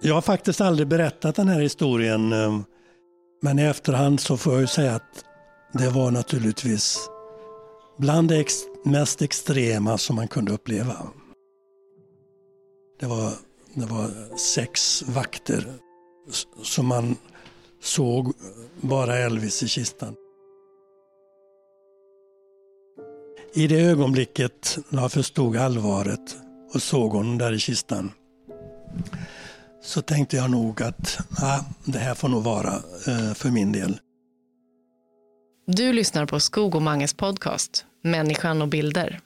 Jag har faktiskt aldrig berättat den här historien. Eh, men i efterhand så får jag ju säga att det var naturligtvis bland det ex mest extrema som man kunde uppleva. Det var, det var sex vakter som man såg bara Elvis i kistan. I det ögonblicket när jag förstod allvaret och såg honom där i kistan så tänkte jag nog att ah, det här får nog vara eh, för min del. Du lyssnar på Skog och Manges podcast Människan och bilder.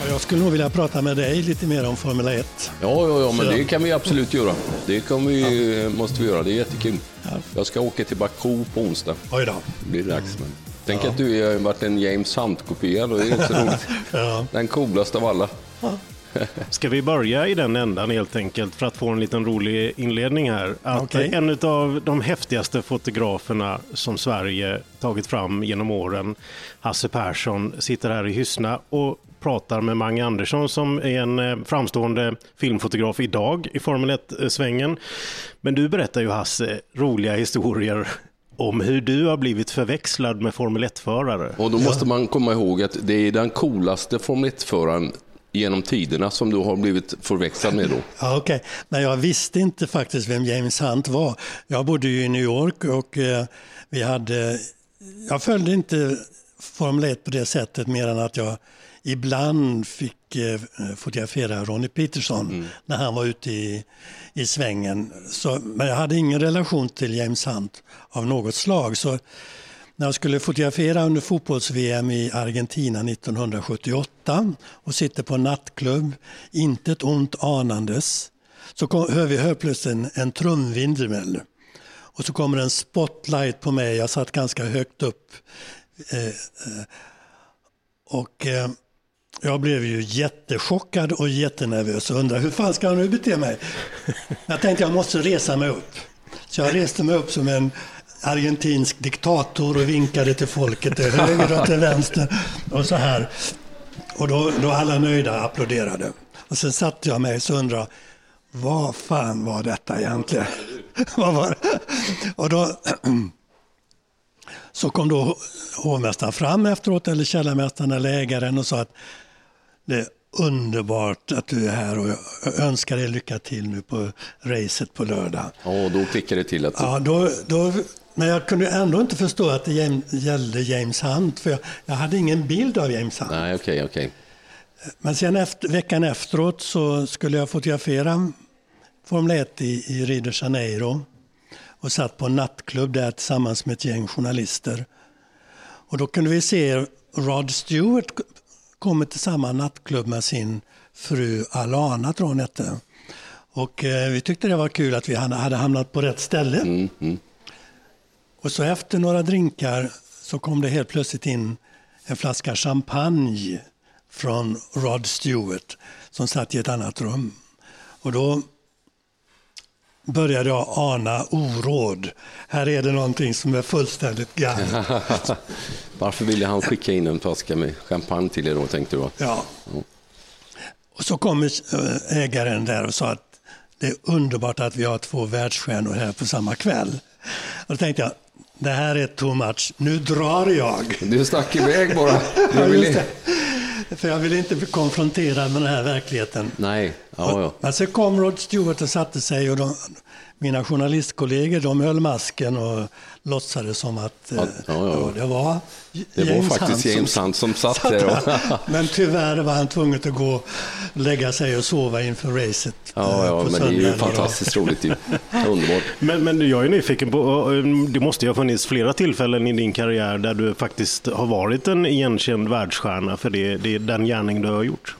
Ja, Jag skulle nog vilja prata med dig lite mer om Formel 1. Ja, ja, ja, men Så- det kan vi absolut göra. Det kan vi, måste vi göra, det är jättekul. Jag ska åka till Baku på onsdag. Oj då. Det blir dags. Men... Tänk att du har varit en James Hunt-kopia, då är det inte så roligt. Ja. Den coolaste av alla. Ska vi börja i den ändan helt enkelt för att få en liten rolig inledning här? Att Okej. En av de häftigaste fotograferna som Sverige tagit fram genom åren, Hasse Persson, sitter här i Hyssna och pratar med Mange Andersson som är en eh, framstående filmfotograf idag i Formel 1-svängen. Men du berättar ju Hasse roliga historier om hur du har blivit förväxlad med Formel 1-förare. Och då måste man komma ihåg att det är den coolaste Formel 1-föraren genom tiderna som du har blivit förväxlad med då. Ja, okej. Men jag visste inte faktiskt vem James Hunt var. Jag bodde ju i New York och eh, vi hade... Jag följde inte Formel 1 på det sättet mer än att jag ibland fick eh, fotografera Ronnie Peterson när han var ute i, i svängen. Så, men jag hade ingen relation till James Hunt av något slag. Så när jag skulle fotografera under fotbolls-VM i Argentina 1978 och sitter på en nattklubb, inte ett ont anandes, så kom, hör vi hör plötsligt en, en trumvirvel. Och så kommer en spotlight på mig, jag satt ganska högt upp. Eh, eh, och eh, jag blev ju jättechockad och jättenervös och undrade hur fan ska jag nu bete mig? Jag tänkte jag måste resa mig upp. Så jag reste mig upp som en argentinsk diktator och vinkade till folket till höger och till vänster och så här. Och då, då alla nöjda applåderade. Och sen satte jag mig och undrade, vad fan var detta egentligen? vad var det? Och då så kom då hovmästaren fram efteråt, eller källarmästaren eller ägaren och sa att det är underbart att du är här och jag önskar dig lycka till nu på racet på lördag. Ja, och då klickar det till att Ja, då, då, men jag kunde ändå inte förstå att det gällde James Hunt, för jag, jag hade ingen bild av James Hunt. Nej, okej, okej. Men sen efter, veckan efteråt så skulle jag fotografera Formel 1 i, i Rio de Janeiro och satt på en nattklubb där tillsammans med ett gäng journalister. Och då kunde vi se Rod Stewart komma till samma nattklubb med sin fru Alana, tror hon hette. Och eh, vi tyckte det var kul att vi hade hamnat på rätt ställe. Och så efter några drinkar så kom det helt plötsligt in en flaska champagne från Rod Stewart som satt i ett annat rum. Och då började jag ana oråd. Här är det någonting som är fullständigt galet. Varför ville han skicka in en flaska med champagne till er då, tänkte du? Ja. Och så kom eh, ägaren där och sa att det är underbart att vi har två världsstjärnor här på samma kväll. Och då tänkte jag, det här är too much, nu drar jag. Du stack iväg bara. Du ville... För jag ville inte bli konfronterad med den här verkligheten. Nej, ja, ja. Men så kom Rod Stewart och satte sig och de, mina journalistkollegor de höll masken och låtsades som att eh, Ja, ja, ja. det var Det var faktiskt Hunt James Hunt som satt där. Men tyvärr var han tvungen att gå och lägga sig och sova inför racet. Ja, eh, ja, på men det är ju fantastiskt roligt. Ju. Underbart. Men, men jag är nyfiken på, eh, det måste ju ha funnits flera tillfällen i din karriär där du faktiskt har varit en igenkänd världsstjärna för det, det är den gärning du har gjort.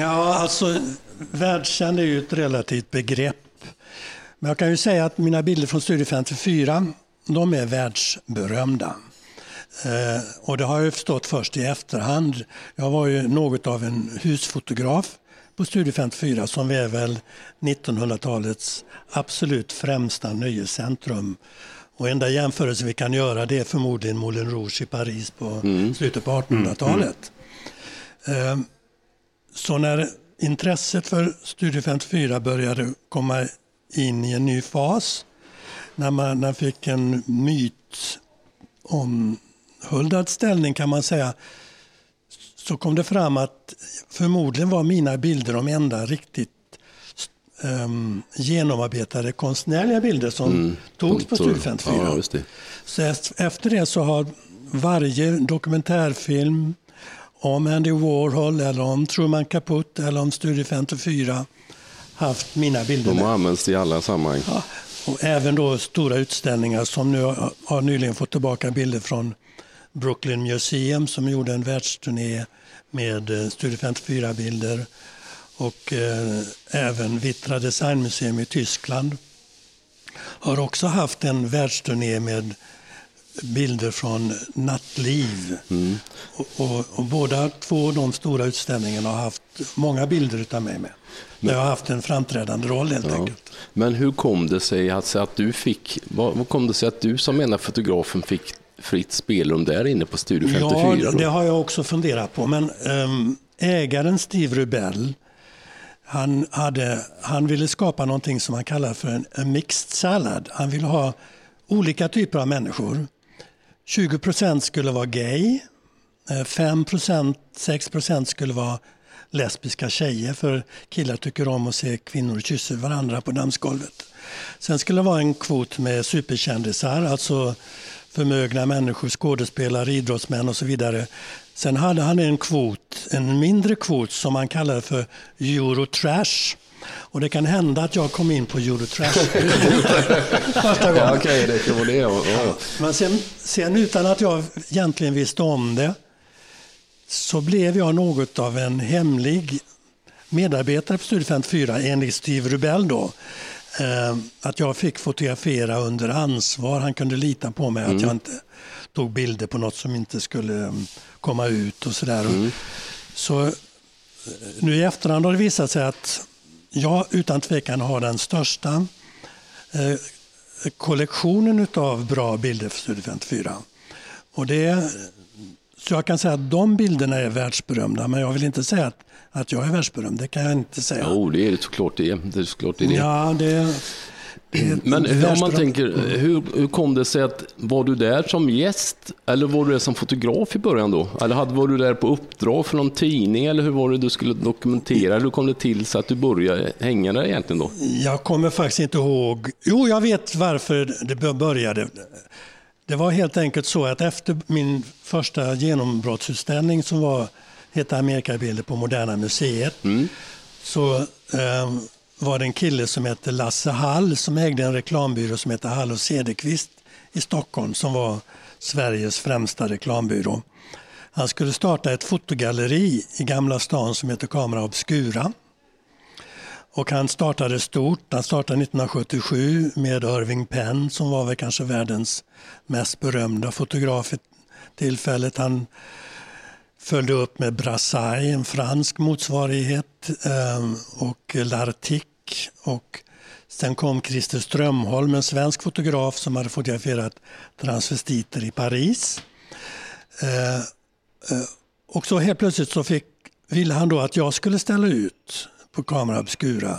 Ja, alltså världskänd är ju ett relativt begrepp. Men jag kan ju säga att mina bilder från Studio 54, de är världsberömda. Eh, och det har jag förstått först i efterhand. Jag var ju något av en husfotograf på Studio 54 som är väl 1900-talets absolut främsta nöjescentrum. Och enda jämförelse vi kan göra det är förmodligen Moulin Rouge i Paris på slutet på 1800-talet. Eh, så när intresset för Studio 54 började komma in i en ny fas, när man, när fick en myt omhuldad ställning kan man säga, så kom det fram att förmodligen var mina bilder de enda riktigt um, genomarbetade konstnärliga bilder som mm. togs på Studio 54. Ja, så efter det så har varje dokumentärfilm om Andy Warhol eller om Truman Capote eller om Studio 54 haft mina bilder De har använts i alla sammanhang. Ja, och även då stora utställningar som nu har nyligen fått tillbaka bilder från Brooklyn Museum som gjorde en världsturné med eh, Studio 54-bilder och eh, även Vittra Designmuseum i Tyskland har också haft en världsturné med bilder från nattliv. Mm. Och, och, och, båda två de stora utställningarna har haft många bilder utav mig med. Men, jag har haft en framträdande roll helt ja. enkelt. Men hur kom det sig att, att du fick, vad, kom det sig att du som ena fotografen fick fritt spelrum där inne på Studio 54? Ja, det har jag också funderat på. Men ähm, ägaren Steve Rubell, han, hade, han ville skapa någonting som han kallar för en, en mixed salad. Han ville ha olika typer av människor. 20 procent skulle vara gay, eh, 5 procent, 6 procent skulle vara lesbiska tjejer för killar tycker om att se kvinnor kyssa varandra på dansgolvet. Sen skulle det vara en kvot med superkändisar, alltså förmögna människor, skådespelare, idrottsmän och så vidare. Sen hade han en kvot, en mindre kvot som han kallade för Eurotrash. Och det kan hända att jag kom in på Eurotrash första gången. Ja, okay, det kan det. Oh. Men sen, sen utan att jag egentligen visste om det så blev jag något av en hemlig medarbetare på Studio 54 enligt Steve Rubell. Då. Eh, att jag fick fotografera under ansvar. Han kunde lita på mig mm. att jag inte tog bilder på något som inte skulle mm, komma ut och sådär. Mm. Så eh, nu i efterhand har det visat sig att jag utan tvekan har den största eh, kollektionen av bra bilder för Studio 54. Och det, så jag kan säga att de bilderna är världsberömda, men jag vill inte säga att, att jag är världsberömd. Det kan jag inte säga. Jo, det är det såklart det. Det är, såklart det, är det. Ja, det, men om man tänker, hur, hur kom det sig att, var du där som gäst eller var du där som fotograf i början då? Eller hade, var du där på uppdrag för någon tidning eller hur var det du skulle dokumentera? Eller hur kom det till så att du började hänga där egentligen då? Jag kommer faktiskt inte ihåg. Jo, jag vet varför det började. Det var helt enkelt så att efter min första genombrottsutställning som var, hette Amerikabilder på Moderna Museet, mm. så eh, var det en kille som hette Lasse Hall som ägde en reklambyrå som hette Hall och Cederqvist i Stockholm som var Sveriges främsta reklambyrå. Han skulle starta ett fotogalleri i Gamla stan som heter Camera Obscura. Och han startade stort. Han startade 1977 med Irving Penn som var väl kanske världens mest berömda fotograf i tillfället. Han följde upp med Brassai, en fransk motsvarighet, ehm, och Lartic. Och sen kom Christer Strömholm, en svensk fotograf som hade fotograferat transvestiter i Paris. Ehm, eh, och så helt plötsligt så fick, ville han då att jag skulle ställa ut på Camera Obscura.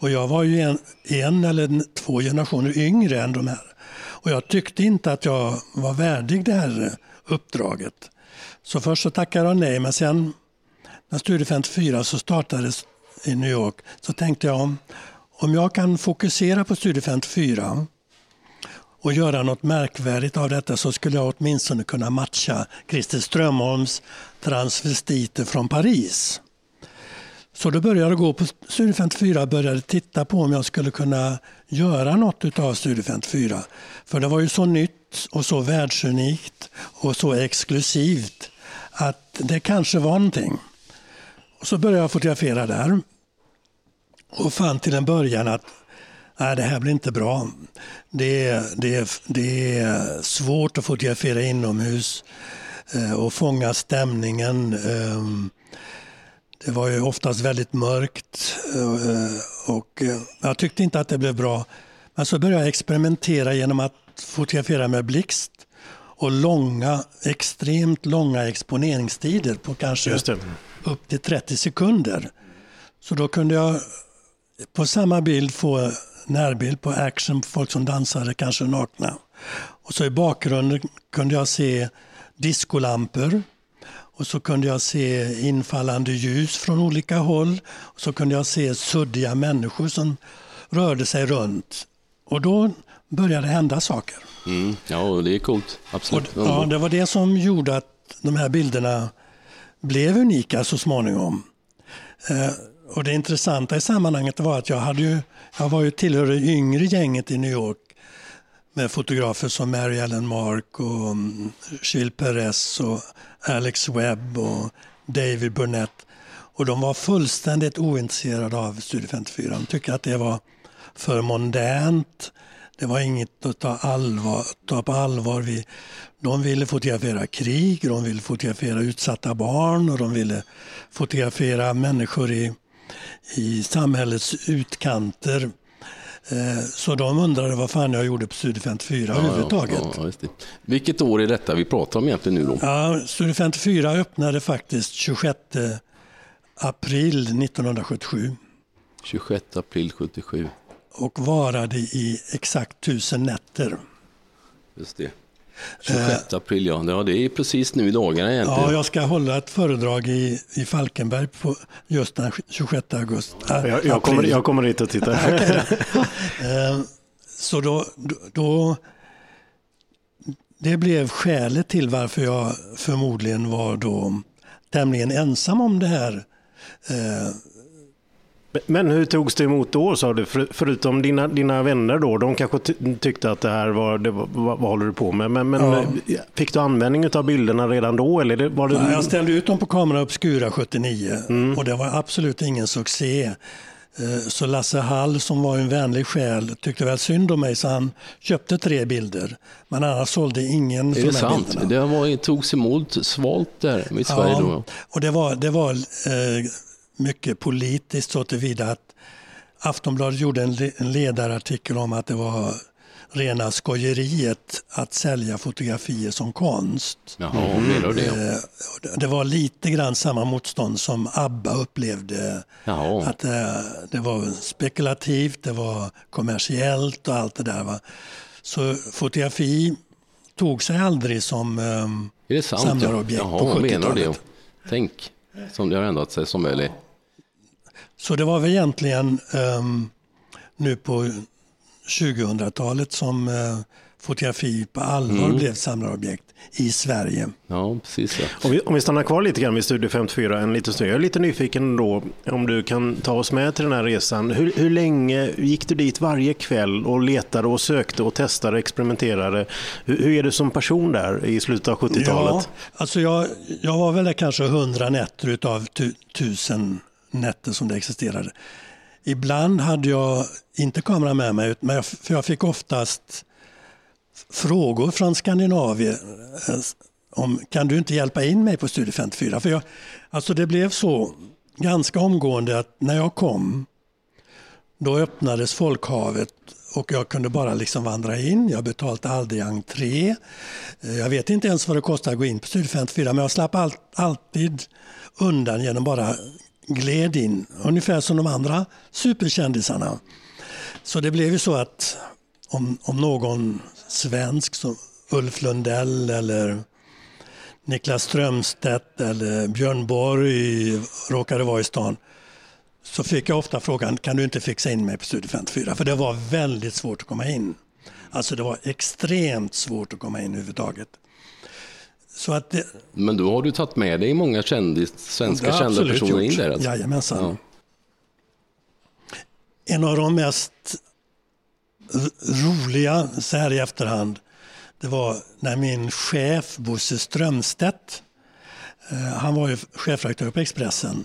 Och jag var ju en, en eller två generationer yngre än de här. Och jag tyckte inte att jag var värdig det här uppdraget. Så först så tackade jag nej, men sen när Studio 54 så startades i New York så tänkte jag om, om jag kan fokusera på Studio 54 och göra något märkvärdigt av detta så skulle jag åtminstone kunna matcha Christer Strömholms transvestiter från Paris. Så då började jag gå på Studio 54 och började titta på om jag skulle kunna göra något av Studio 54. För det var ju så nytt och så världsunikt och så exklusivt att det kanske var någonting. Och så började jag fotografera där och fann till en början att nej, det här blir inte bra. Det är, det, det är svårt att fotografera inomhus eh, och fånga stämningen. Ehm, det var ju oftast väldigt mörkt eh, och eh, jag tyckte inte att det blev bra. Men så började jag experimentera genom att fotografera med blixt och långa, extremt långa exponeringstider på kanske upp till 30 sekunder. Så då kunde jag på samma bild få närbild på action, folk som dansade, kanske nakna. Och så i bakgrunden kunde jag se diskolampor. Och så kunde jag se infallande ljus från olika håll. Och så kunde jag se suddiga människor som rörde sig runt. Och då började hända saker. Mm, ja, det är coolt. Absolut. Och, ja, det var det som gjorde att de här bilderna blev unika så småningom. Eh, och det intressanta i sammanhanget var att jag, hade ju, jag var ju tillhörde yngre gänget i New York med fotografer som Mary Ellen Mark och um, Gilles Perez och Alex Webb och David Burnett. Och de var fullständigt ointresserade av Studio 54. De tyckte att det var för mondänt. Det var inget att ta, allvar, ta på allvar. Vi, de ville fotografera krig, de ville fotografera utsatta barn och de ville fotografera människor i, i samhällets utkanter. Eh, så de undrade vad fan jag gjorde på Studio 54 ja, överhuvudtaget. Ja, ja, Vilket år är detta vi pratar om egentligen nu då? Ja, Studio 54 öppnade faktiskt 26 april 1977. 26 april 77. Och varade i exakt tusen nätter. Just det. 26 eh, april, ja. ja. Det är precis nu i dagarna egentligen. Ja, jag ska hålla ett föredrag i, i Falkenberg på just den 26 augusti. Äh, jag, jag, kommer, jag kommer dit och tittar. Eh, så då, då, det blev skälet till varför jag förmodligen var då tämligen ensam om det här eh, men hur togs det emot då, sa du? För, förutom dina, dina vänner då, de kanske tyckte att det här var, det var vad, vad håller du på med? Men, men ja. Fick du användning av bilderna redan då? Eller var det... Ja, jag ställde ut dem på Kamera Obscura 79 mm. och det var absolut ingen succé. Eh, så Lasse Hall som var en vänlig själ tyckte väl synd om mig så han köpte tre bilder. Men annars sålde ingen är det sant? Bilderna. Det var, togs emot svalt där i Sverige ja, då? och det var, det var eh, mycket politiskt så tillvida att Aftonbladet gjorde en ledarartikel om att det var rena skojeriet att sälja fotografier som konst. Jaha, menar det? Eh, det var lite grann samma motstånd som ABBA upplevde. Jaha. Att det, eh, det var spekulativt, det var kommersiellt och allt det där. Va? Så fotografi tog sig aldrig som um, samlarobjekt Jaha, på 70-talet. Tänk som det har ändrat sig som möjligt. Så det var väl egentligen um, nu på 2000-talet som uh, fotografi på allvar mm. blev samlarobjekt i Sverige. Ja, precis. Ja. Om, vi, om vi stannar kvar lite grann vid Studio 54 en liten stund. Jag är lite nyfiken då om du kan ta oss med till den här resan. Hur, hur länge gick du dit varje kväll och letade och sökte och testade och experimenterade? Hur, hur är du som person där i slutet av 70-talet? Ja, alltså jag, jag var väl kanske 100 nätter utav tu, tusen nätter som det existerade. Ibland hade jag inte kamera med mig, men jag, för jag fick oftast frågor från Skandinavien eh, om kan du inte hjälpa in mig på Studio 54? För jag, alltså det blev så ganska omgående att när jag kom då öppnades folkhavet och jag kunde bara liksom vandra in. Jag betalade aldrig entré. Eh, jag vet inte ens vad det kostar att gå in på Studio 54 men jag slapp all, alltid undan genom bara gled in, ungefär som de andra superkändisarna. Så det blev ju så att om, om någon svensk som Ulf Lundell eller Niklas Strömstedt eller Björn Borg råkade vara i stan så fick jag ofta frågan, kan du inte fixa in mig på Studio 54? För det var väldigt svårt att komma in. Alltså det var extremt svårt att komma in överhuvudtaget. Så att det... Men då har du tagit med dig många kändis, svenska kända personer gjort. in där? Alltså. Jajamensan. Ja. En av de mest roliga, så här i efterhand, det var när min chef Bosse Strömstedt, eh, han var ju chefredaktör på Expressen,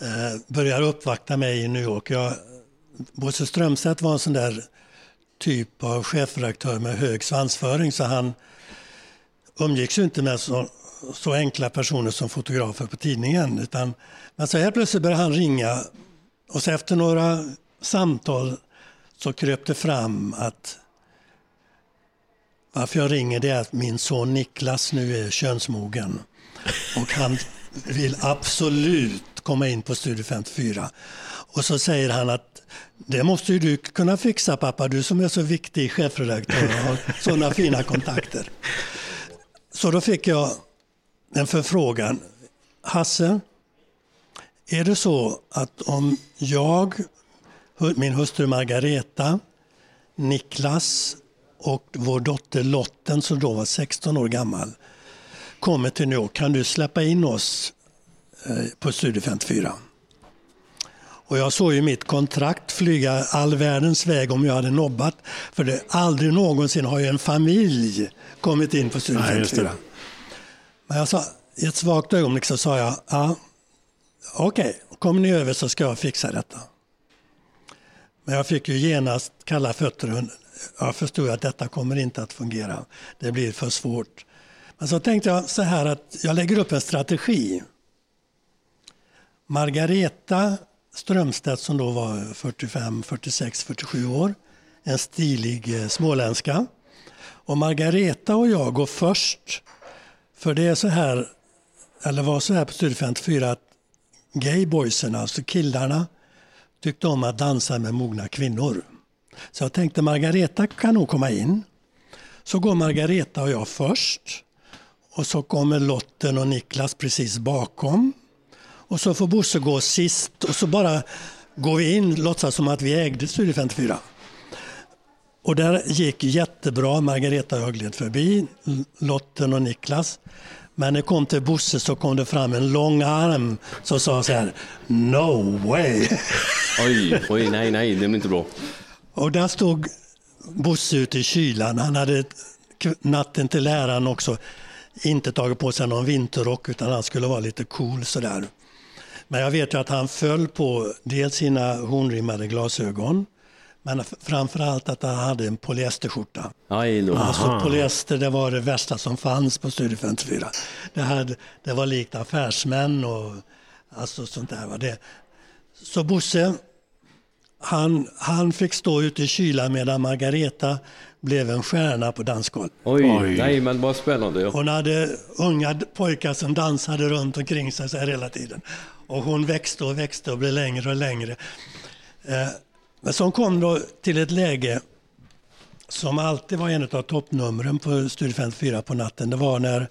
eh, började uppvakta mig i New York. Jag, Bosse Strömstedt var en sån där typ av chefredaktör med hög svansföring så han umgicks ju inte med så, så enkla personer som fotografer på tidningen. Utan, men så här plötsligt började han ringa och så efter några samtal så kröp det fram att varför jag ringer det är att min son Niklas nu är könsmogen. Och han, vill absolut komma in på Studio 54. Och så säger han att det måste ju du kunna fixa pappa, du som är så viktig chefredaktör och har sådana fina kontakter. Så då fick jag en förfrågan. Hasse, är det så att om jag, min hustru Margareta, Niklas och vår dotter Lotten som då var 16 år gammal kommer till New York, kan du släppa in oss eh, på Studio 54? Och jag såg ju mitt kontrakt flyga all världens väg om jag hade nobbat. För det, aldrig någonsin har ju en familj kommit in på Studio 54. Men jag sa, i ett svagt ögonblick så sa jag, ja, okej, okay, kommer ni över så ska jag fixa detta. Men jag fick ju genast kalla fötter. Jag förstod att detta kommer inte att fungera. Det blir för svårt. Men så tänkte jag så här att jag lägger upp en strategi. Margareta Strömstedt som då var 45, 46, 47 år. En stilig eh, småländska. Och Margareta och jag går först. För det är så här, eller var så här på Studio 54 att gayboysen, alltså killarna, tyckte om att dansa med mogna kvinnor. Så jag tänkte Margareta kan nog komma in. Så går Margareta och jag först. Och så kommer Lotten och Niklas precis bakom. Och så får Bosse gå sist och så bara går vi in, låtsas som att vi ägde Studio 54. Och där gick jättebra. Margareta gled förbi, Lotten och Niklas. Men när det kom till Bosse så kom det fram en lång arm som sa så här, No way! Oj, oj, nej, nej, det blir inte bra. Och där stod Bosse ute i kylan. Han hade natten till läraren också inte tagit på sig någon vinterrock utan han skulle vara lite cool sådär. Men jag vet ju att han föll på dels sina hornrimmade glasögon men framförallt att han hade en polyesterskjorta. Alltså polyester det var det värsta som fanns på Studio 54. Det, hade, det var likt affärsmän och alltså sånt där. Var det. Så Bosse, han, han fick stå ute i kylan medan Margareta blev en stjärna på dansgolvet. Oj, Oj, nej men vad spännande. Ja. Hon hade unga pojkar som dansade runt omkring sig så här hela tiden. Och hon växte och växte och blev längre och längre. Eh, men så kom då till ett läge som alltid var en av toppnumren på Studio 54 på natten. Det var när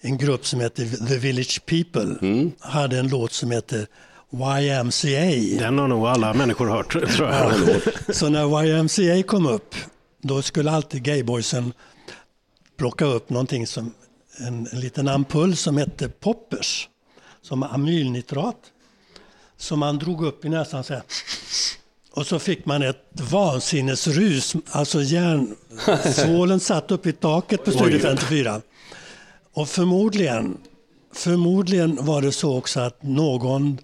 en grupp som heter The Village People mm. hade en låt som heter YMCA. Den har nog alla människor hört, tror jag. så när YMCA kom upp, då skulle alltid gayboysen plocka upp någonting som en, en liten ampull som hette poppers som amylnitrat som man drog upp i näsan så här. Och så fick man ett vansinnesrus, alltså hjärnsvålen satt upp i taket på Studio 54. Och förmodligen, förmodligen var det så också att någon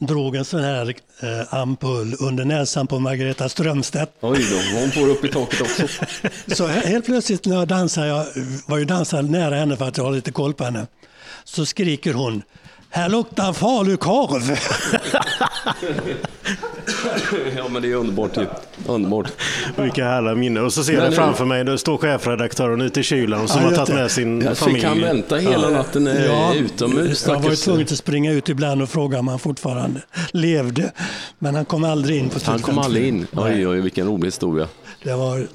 drog en sån här eh, ampull under näsan på Margareta Strömstedt. Oj då, hon får upp i taket också. så helt plötsligt när jag dansade, jag var ju dansad nära henne för att jag har lite koll på henne, så skriker hon här luktar falukorv. ja men det är underbart ju. Underbart. Vilka härliga minnen. Och så ser men, jag framför mig, då står chefredaktören ute i kylan som ja, har tagit med sin jag familj. Fick han vänta hela natten eh, ja, utomhus? Jag var tvungen att springa ut ibland och fråga om han fortfarande levde. Men han kom aldrig in på Han kom aldrig in. Oj, oj, vilken rolig historia. Det var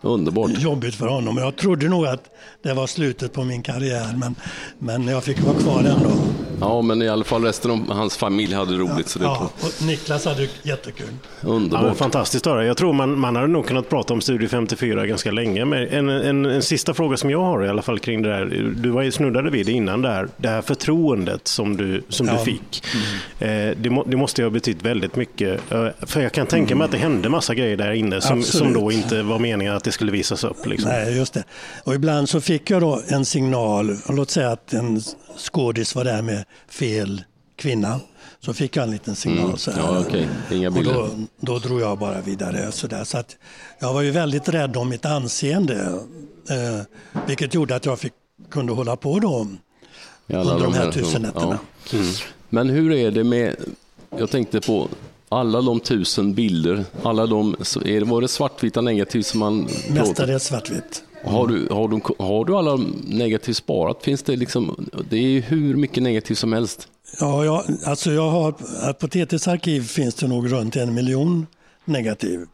Underbart. jobbigt för honom. Jag trodde nog att det var slutet på min karriär, men, men jag fick vara kvar ändå. Ja, men i alla fall resten av hans familj hade roligt. Ja, så det ja och Niklas hade jättekul. Underbart. Ja, fantastiskt att höra. Jag tror man, man hade nog kunnat prata om Studio 54 ganska länge. Men en, en, en sista fråga som jag har i alla fall kring det där. Du var ju snuddade vid det innan där. Det här förtroendet som du, som ja. du fick. Mm. Eh, det, må, det, måste ju ha betytt väldigt mycket. Eh, för jag kan tänka mig att det hände massa grejer där inne som, som då inte var meningen att det skulle visas upp. Liksom. Nej, just det. Och ibland så fick jag då en signal. Låt säga att en skådis var där med fel kvinna. Så fick jag en liten signal. Mm. Så ja, okay. Inga bilder. Och då, då drog jag bara vidare. Så, där. så att jag var ju väldigt rädd om mitt anseende. Eh, vilket gjorde att jag fick, kunde hålla på då under de här, här tusen nätterna. Ja. Mm. Men hur är det med, jag tänkte på alla de tusen bilder, alla de, var det svartvita negativ som man... Mestadels svartvitt. Har du, har, du, har du alla negativ sparat? Finns det liksom, det är ju hur mycket negativt som helst. Ja, jag, alltså jag har, på TTs arkiv finns det nog runt en miljon negativ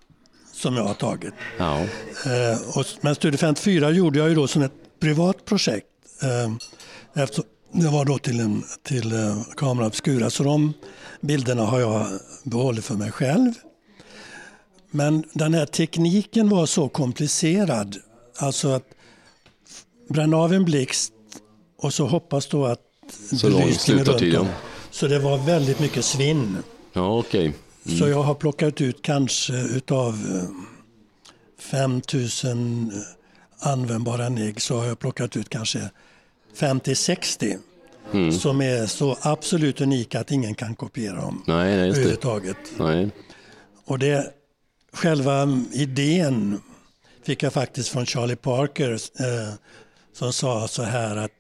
som jag har tagit. Ja. Eh, och, men Studio 54 gjorde jag ju då som ett privat projekt. Eh, efter, det var då till, en, till eh, Camera Obscura, så de bilderna har jag behållit för mig själv. Men den här tekniken var så komplicerad. Alltså att bränna av en blixt och så hoppas då att Så långt belysningen slutar tiden. Så det var väldigt mycket svinn. Ja, okej. Så jag har plockat ut kanske utav eh, 5000 användbara negg så har jag plockat ut kanske 50-60 som är så absolut unika att ingen kan kopiera dem Nej, nej, överhuvudtaget. Nej. Och det, själva idén fick jag faktiskt från Charlie Parker eh, som sa så här att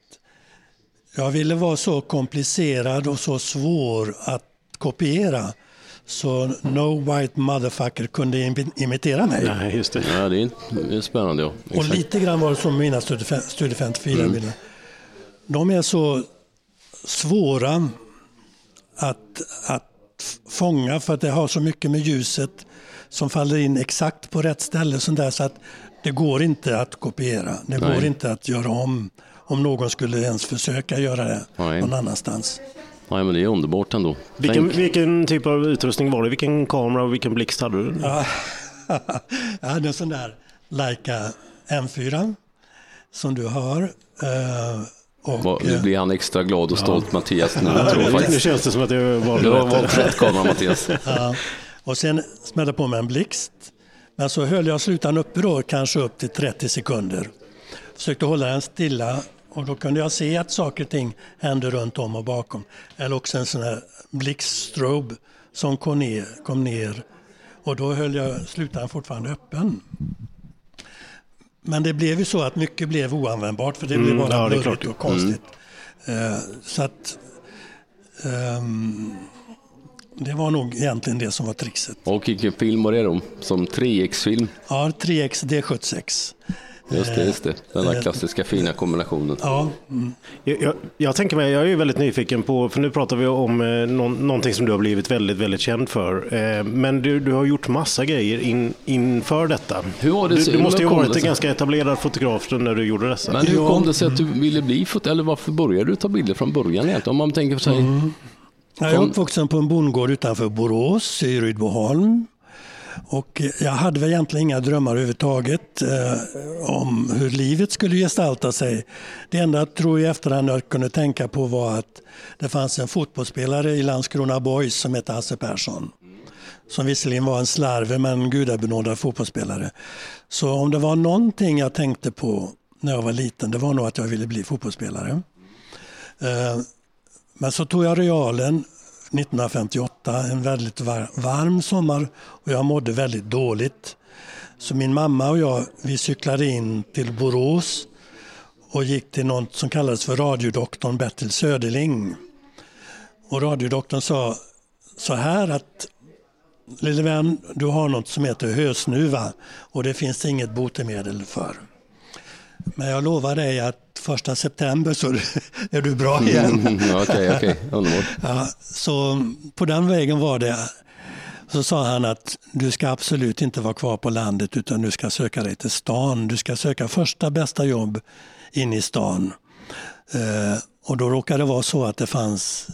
jag ville vara så komplicerad och så svår att kopiera så no white motherfucker kunde imi- imitera mig. Nej, just det. Ja, det är, det är spännande. Ja. Och lite grann var det som mina Studio Studio 54-bilder. De är så svåra att, att fånga för att det har så mycket med ljuset som faller in exakt på rätt ställe sånt där, så att det går inte att kopiera. Det Nej. går inte att göra om om någon skulle ens försöka göra det Nej. någon annanstans. Nej, men det är underbart ändå. Vilken, vilken typ av utrustning var det? Vilken kamera och vilken blixt hade du? Jag hade en sån där Leica M4 som du har. Och, Nu blir han extra glad och stolt, Mattias. Nu, tror jag Nu känns det som att jag var, rätt. var rätt kamera, Mattias. Ja. Och sen smällde på med en blixt. Men så höll jag slutan uppe då, kanske upp till 30 sekunder. Försökte hålla den stilla och då kunde jag se att saker och ting hände runt om och bakom. Eller också en sån här blixtstrobe som kom ner, kom ner. Och då höll jag slutan fortfarande öppen. Men det blev ju så att mycket blev oanvändbart för det blev Mm, bara ja, blurrigt och konstigt. Eh, så att ehm, det var nog egentligen det som var trixet. Och vilken film var det då? Som 3X-film? Ja, 3X D76. Just det, just det. Den där klassiska fina kombinationen. Ja, mm. Jag, jag, jag tänker mig, jag är ju väldigt nyfiken på, för nu pratar vi om eh, någon, någonting som du har blivit väldigt, väldigt känd för. Eh, men du, du har gjort massa grejer in, inför detta. Hur var det du, du måste ju ha varit en ganska etablerad fotograf när du gjorde dessa. Men hur kom det sig att du ville bli fot eller varför började du ta bilder från början egentligen? Om man tänker sig, Jag är uppvuxen på en bondgård utanför Borås i Rydboholm. Och jag hade väl egentligen inga drömmar överhuvudtaget eh, om hur livet skulle gestalta sig. Det enda jag tror i efterhand jag kunde tänka på var att det fanns en fotbollsspelare i Landskrona Boys som hette Hasse Persson. Som visserligen var en slarver men gudabenådad fotbollsspelare. Så om det var någonting jag tänkte på när jag var liten, det var nog att jag ville bli fotbollsspelare. Eh, men så tog jag realen 1958, en väldigt var varm sommar och jag mådde väldigt dåligt. Så min mamma och jag vi cyklade in till Borås och gick till något som kallades för radiodoktorn Bertil Söderling. Och radiodoktorn sa så här att lille vän, du har något som heter hösnuva och det finns inget botemedel för. Men jag lovar dig att första september så är du bra igen. Mm, Okej, okej, underbart. Ja, så på den vägen var det. Så sa han att du ska absolut inte vara kvar på landet utan du ska söka dig till stan. Du ska söka första bästa jobb in i stan. Eh, och då råkade det vara så att det fanns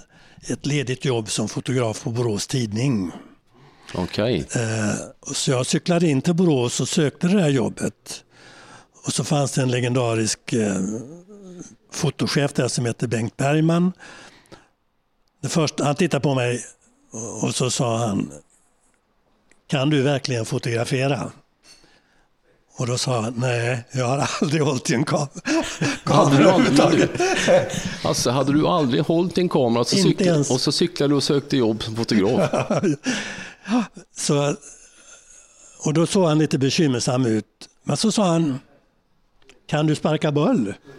ett ledigt jobb som fotograf på Borås Tidning. Okej. Eh, så jag cyklade in till Borås och sökte det här jobbet. Och så fanns det en legendarisk eh, fotochef där som heter Bengt Bergman. Det första, han tittade på mig och- så sa han Kan du verkligen fotografera? Och då sa han nej, jag har aldrig hållit i en kam- kamera överhuvudtaget. alltså, hade du aldrig hållit din kamera och så, cyklade, och så cyklade du och sökte jobb som fotograf? Så, och då såg han lite bekymmersam ut. Men så sa han, kan du sparka boll?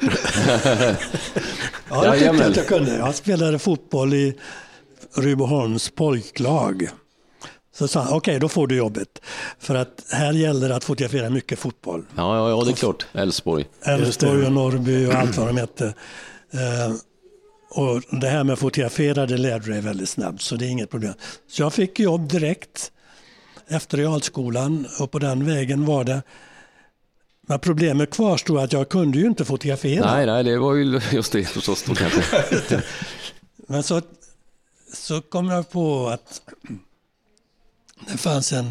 ja, det tyckte jag att jag kunde. Jag spelade fotboll i Ryboholms pojklag. Så sa han, okej okay, då får du jobbet. För att här gäller det att fotografera mycket fotboll. Ja, ja, ja det är klart. Elfsborg. Elfsborg och Norrby och allt vad de hette. Uh, och det här med att fotografera det lärde dig väldigt snabbt så det är inget problem. Så jag fick jobb direkt efter realskolan och på den vägen var det. Men problemet kvarstod att jag kunde ju inte fotografera. Nej, nej det var ju just det förstås. Då Men så, så kom jag på att det fanns en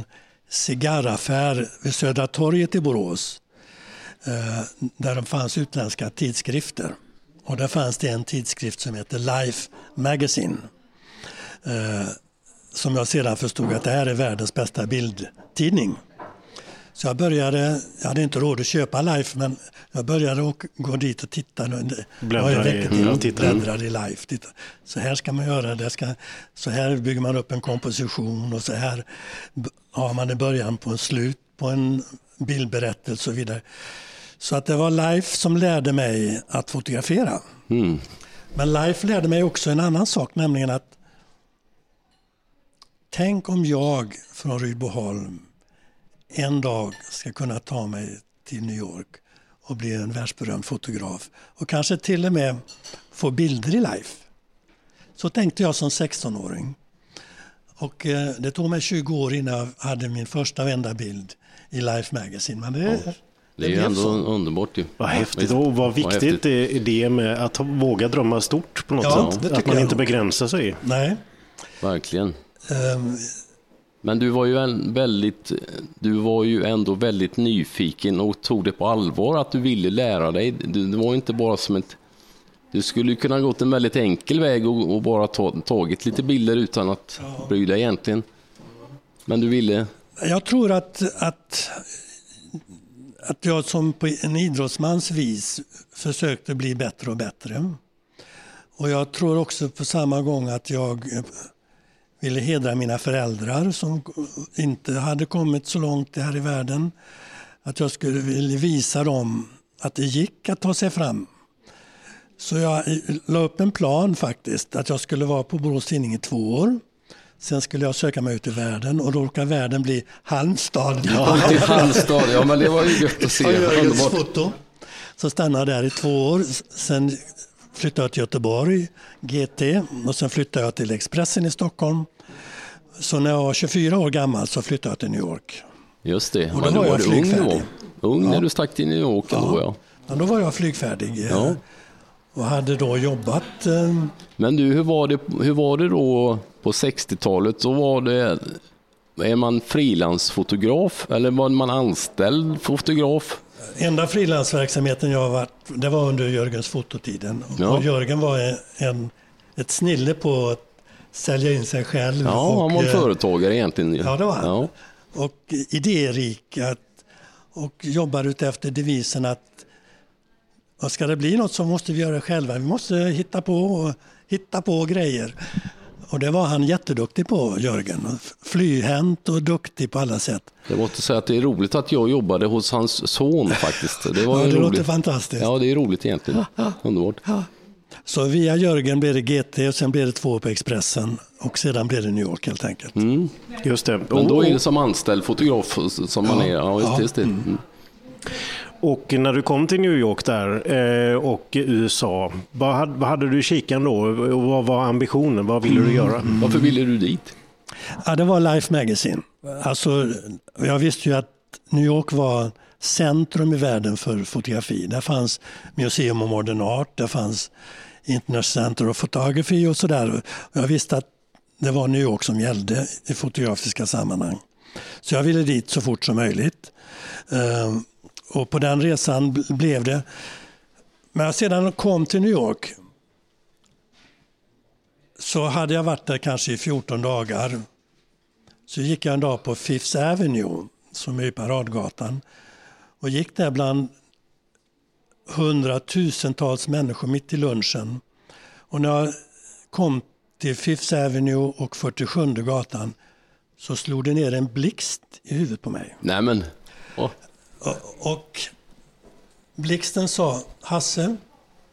cigarraffär vid Södra torget i Borås eh, där det fanns utländska tidskrifter. Och där fanns det en tidskrift som heter Life Magazine. Eh, som jag sedan förstod att det här är världens bästa bildtidning. Så jag började, jag hade inte råd att köpa Life men jag började gå dit och titta. Bläddra i, mm, i Life. Titta. Så här ska man göra, det ska, så här bygger man upp en komposition och så här har man en början på en slut på en bildberättelse och så vidare. Så att det var Life som lärde mig att fotografera. Mm. Men Life lärde mig också en annan sak, nämligen att tänk om jag från Rydboholm en dag ska kunna ta mig till New York och bli en världsberömd fotograf och kanske till och med få bilder i Life. Så tänkte jag som 16-åring. Och eh, det tog mig 20 år innan jag hade min första vända bild i Life Magazine. Men det, ja. Det är ju ändå så. underbart ju. Vad häftigt och vad viktigt det är det med att våga drömma stort på något ja, sätt. Att man inte begränsar sig. Nej. Verkligen. Um, men du var ju en väldigt, du var ju ändå väldigt nyfiken och tog det på allvar att du ville lära dig. Det var inte bara som ett du skulle kunna gått en väldigt enkel väg och, och bara ta, tagit lite bilder utan att ja. bry dig egentligen. Men du ville? Jag tror att, att att jag som på en idrottsmans vis försökte bli bättre och bättre. Och jag tror också på samma gång att jag ville hedra mina föräldrar som inte hade kommit så långt här i världen. Att jag skulle vilja visa dem att det gick att ta sig fram. Så jag la upp en plan faktiskt, att jag skulle vara på Borås Tidning i två år. Sen skulle jag söka mig ut i världen och då råkade världen bli Halmstad. Ja, till Halmstad. Ja, men det var ju gött att se. Underbart. foto. Så stannade jag där i två år. Sen flyttade jag till Göteborg, GT, och sen flyttade jag till Expressen i Stockholm. Så när jag var 24 år gammal så flyttade jag till New York. Just det, och då men var, var du ung då? Ung när du stack till New York ja. då ja. ja. Då var jag flygfärdig. Ja. Och hade då jobbat. Eh, men du, hur var det, hur var det då på 60-talet? Då var det, är man frilansfotograf eller var man anställd fotograf? Enda frilansverksamheten jag har varit, det var under Jörgens fototiden. Ja. Och Jörgen var en, ett snille på att sälja in sig själv. Ja, och, han var eh, företagare egentligen. Ja, det var han. Ja. Och idérik att, och jobbar utefter devisen att och ska det bli något så måste vi göra det själva. Vi måste hitta på, hitta på grejer. Och det var han jätteduktig på, Jörgen. Flyhänt och duktig på alla sätt. Jag måste säga att det är roligt att jag jobbade hos hans son faktiskt. Det, var ja, det roligt. låter fantastiskt. Ja, det är roligt egentligen. Underbart. Ja. Så via Jörgen blev det GT och sen blev det två på Expressen och sedan blev det New York helt enkelt. Mm. Just det. Men då är det som anställd fotograf som man är. Ja, just det. Mm. Och när du kom till New York där eh, och USA, vad hade, vad hade du i kikan då? Och vad var ambitionen? Vad ville du göra? Mm. Varför ville du dit? Ja, det var Life Magazine. Alltså, jag visste ju att New York var centrum i världen för fotografi. Där fanns Museum of Modern Art, där fanns International Center of Photography och sådär. Jag visste att det var New York som gällde i fotografiska sammanhang. Så jag ville dit så fort som möjligt. Och på den resan blev det. Men jag sedan kom till New York så hade jag varit där kanske i 14 dagar. Så gick jag en dag på Fifth Avenue, som är Paradgatan, och gick där bland hundratusentals människor mitt i lunchen. Och när jag kom till Fifth Avenue och 47 gatan så slog det ner en blixt i huvudet på mig. Nämen. Oh. Och blixten sa, Hasse.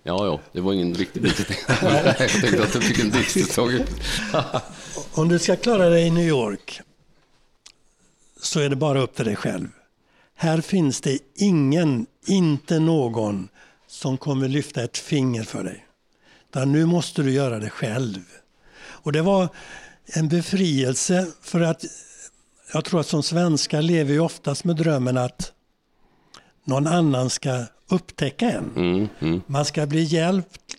Ja, ja, det var ingen riktig blixt. jag tänkte att jag fick en blixt Om du ska klara dig i New York så är det bara upp till dig själv. Här finns det ingen, inte någon, som kommer lyfta ett finger för dig. Utan nu måste du göra det själv. Och det var en befrielse för att jag tror att som svenskar lever vi oftast med drömmen att någon annan ska upptäcka en. Mm, mm. Man ska bli hjälpt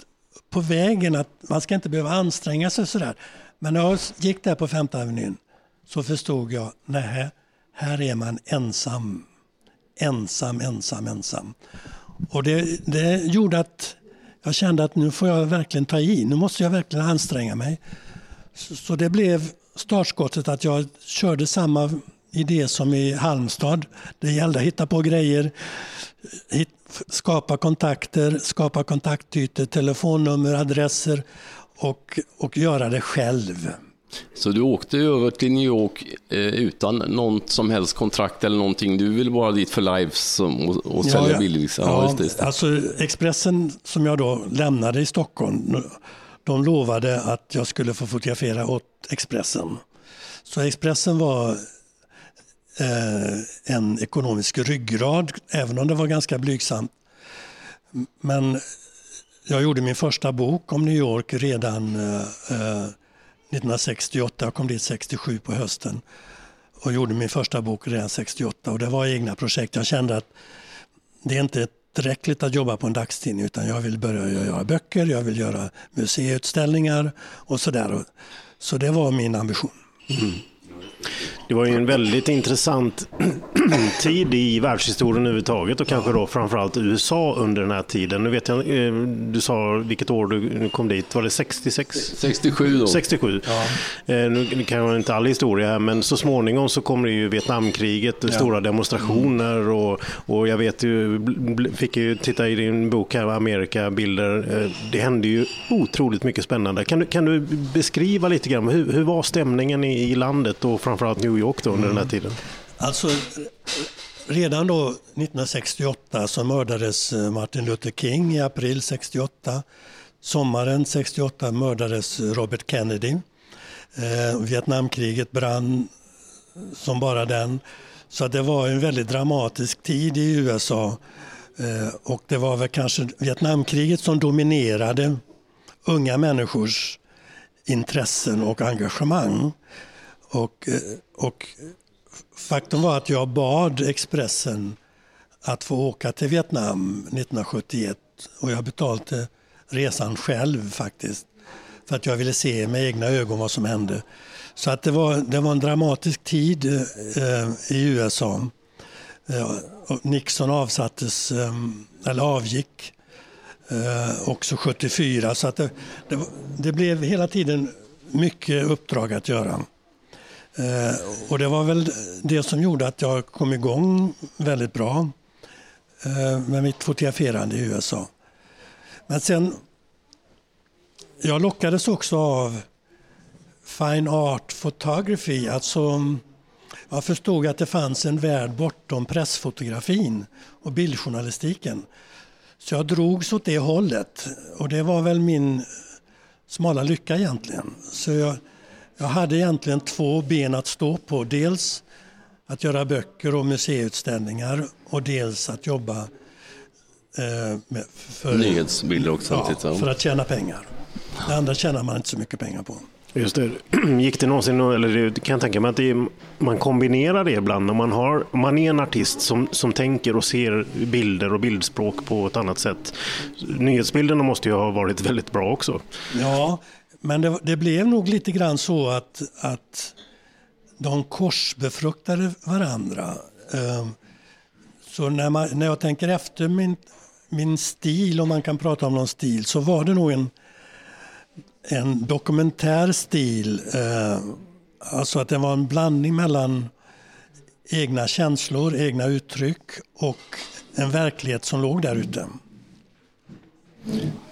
på vägen, att man ska inte behöva anstränga sig sådär. Men när jag gick där på Femte Avenyn så förstod jag, nej, här är man ensam. Ensam, ensam, ensam. Och det, det gjorde att jag kände att nu får jag verkligen ta i, nu måste jag verkligen anstränga mig. Så, så det blev startskottet att jag körde samma idé som i Halmstad. Det gällde att hitta på grejer, skapa kontakter, skapa kontaktytor, telefonnummer, adresser och, och göra det själv. Så du åkte över till New York eh, utan något som helst kontrakt eller någonting? Du ville bara dit för lives och, och sälja ja, bildvisa? Ja, ja, alltså Expressen som jag då lämnade i Stockholm, de lovade att jag skulle få fotografera åt Expressen. Så Expressen var eh, en ekonomisk ryggrad, även om det var ganska blygsamt. Men jag gjorde min första bok om New York redan eh, eh 1968. Jag kom dit 67 på hösten och gjorde min första bok redan 68. Och det var egna projekt. Jag kände att det är inte tillräckligt att jobba på en dagstidning utan jag vill börja göra böcker, jag vill göra museiutställningar och sådär. Så det var min ambition. Mm. Det var ju en väldigt intressant tid i världshistorien överhuvudtaget och kanske då framförallt USA under den här tiden. Nu vet jag, eh, du sa vilket år du kom dit, var det 66? 67 då. 67. Ja. Eh, nu kan jag inte all historia här, men så småningom så kommer det ju Vietnamkriget, ja. stora demonstrationer och, och jag vet ju, fick ju titta i din bok här, Amerika, bilder. Eh, det hände ju otroligt mycket spännande. Kan du, kan du beskriva lite grann, hur, hur var stämningen i, i landet och framförallt New York då under mm. den här tiden? Alltså, redan då 1968 så mördades eh, Martin Luther King i april 68. Sommaren 68 mördades Robert Kennedy. Eh, Vietnamkriget brann som bara den. Så det var en väldigt dramatisk tid i USA. Eh, och det var väl kanske Vietnamkriget som dominerade unga människors intressen och engagemang. Och, eh, och faktum var att jag bad Expressen att få åka till Vietnam 1971 och jag betalade resan själv faktiskt. För att jag ville se med egna ögon vad som hände. Så att det var, det var en dramatisk tid eh, i USA. Eh, Nixon avsattes, eh, eller avgick, eh, också 74. Så att det, det, det blev hela tiden mycket uppdrag att göra. Eh, och det var väl det som gjorde att jag kom igång väldigt bra eh, med mitt fotograferande i USA. Men sen, jag lockades också av Fine Art Photography, alltså jag förstod att det fanns en värld bortom pressfotografin och bildjournalistiken. Så jag drogs åt det hållet och det var väl min smala lycka egentligen. Så jag, jag hade egentligen två ben att stå på. Dels att göra böcker och museiutställningar och dels att jobba eh, med, för, Nyhetsbilder också. Ja, för att tjäna pengar. Det andra tjänar man inte så mycket pengar på. Just det. Gick det någonsin, eller det kan jag tänka mig att det, man kombinerar det ibland. Om man, har, om man är en artist som, som tänker och ser bilder och bildspråk på ett annat sätt. Nyhetsbilderna måste ju ha varit väldigt bra också. Ja, men det, det, blev nog lite grann så att, att de korsbefruktade varandra. Ehm, så när, man, när jag tänker efter min, min stil, om man kan prata om någon stil, så var det nog en, en dokumentär stil. Ehm, alltså att det var en blandning mellan egna känslor, egna uttryck och en verklighet som låg där ute.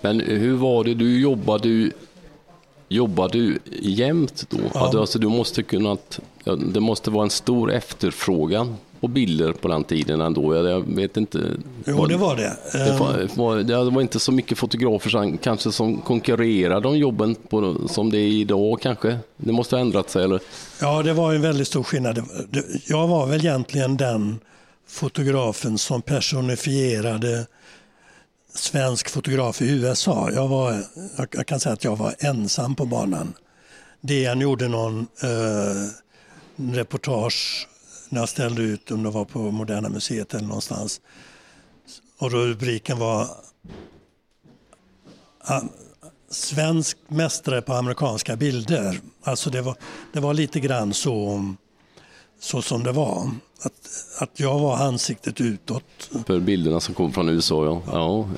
Men hur var det, du jobbade Jobbar du jämt då? Ja. Alltså, du måste kunna, det måste vara en stor efterfrågan på bilder på den tiden ändå. Jag vet inte. Jo, det var det. Det var, var, det var inte så mycket fotografer som, kanske som konkurrerade om jobben på, som det är idag kanske. Det måste ha ändrat sig eller? Ja, det var en väldigt stor skillnad. Jag var väl egentligen den fotografen som personifierade svensk fotograf i USA. Jag, var, jag kan säga att jag var ensam på banan. DN gjorde någon eh, reportage när jag ställde ut om det var på Moderna Museet eller någonstans. Och rubriken var ah, Svensk mästare på amerikanska bilder. Alltså det var, det var lite grann så, så som det var. Att, att jag var ansiktet utåt. För bilderna som kom från USA, ja. ja.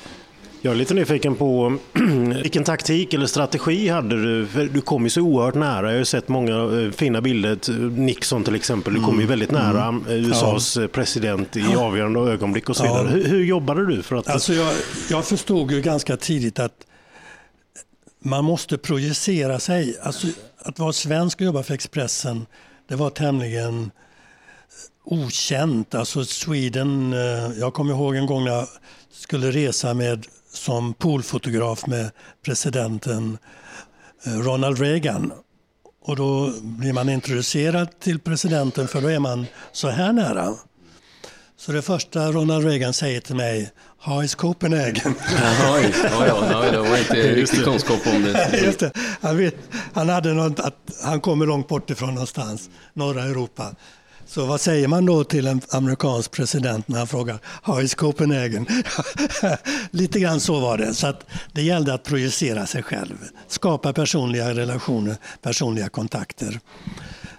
Jag är lite nyfiken på vilken taktik eller strategi hade du? För du kom ju så oerhört nära. Jag har ju sett många eh, fina bilder. Nixon till exempel. Du kom ju mm. väldigt nära mm. USAs ja. president i avgörande ögonblick och så vidare. Ja. Hur, hur jobbade du? för att... Alltså jag, jag förstod ju ganska tidigt att man måste projicera sig. Alltså, att vara svensk och jobba för Expressen, det var tämligen okänt. Alltså Sweden, eh, jag kommer ihåg en gång när jag skulle resa med som poolfotograf med presidenten eh, Ronald Reagan. Och då blir man introducerad till presidenten för då är man så här nära. Så det första Ronald Reagan säger till mig, How is Copenhagen? ja, ja, det var inte riktigt kunskap om det. Just det. Han, vet, han hade något att han kommer långt bort ifrån någonstans, norra Europa. Så vad säger man då till en amerikansk president när han frågar How is Copenhagen? Lite grann så var det. Så att det gällde att projicera sig själv, skapa personliga relationer, personliga kontakter.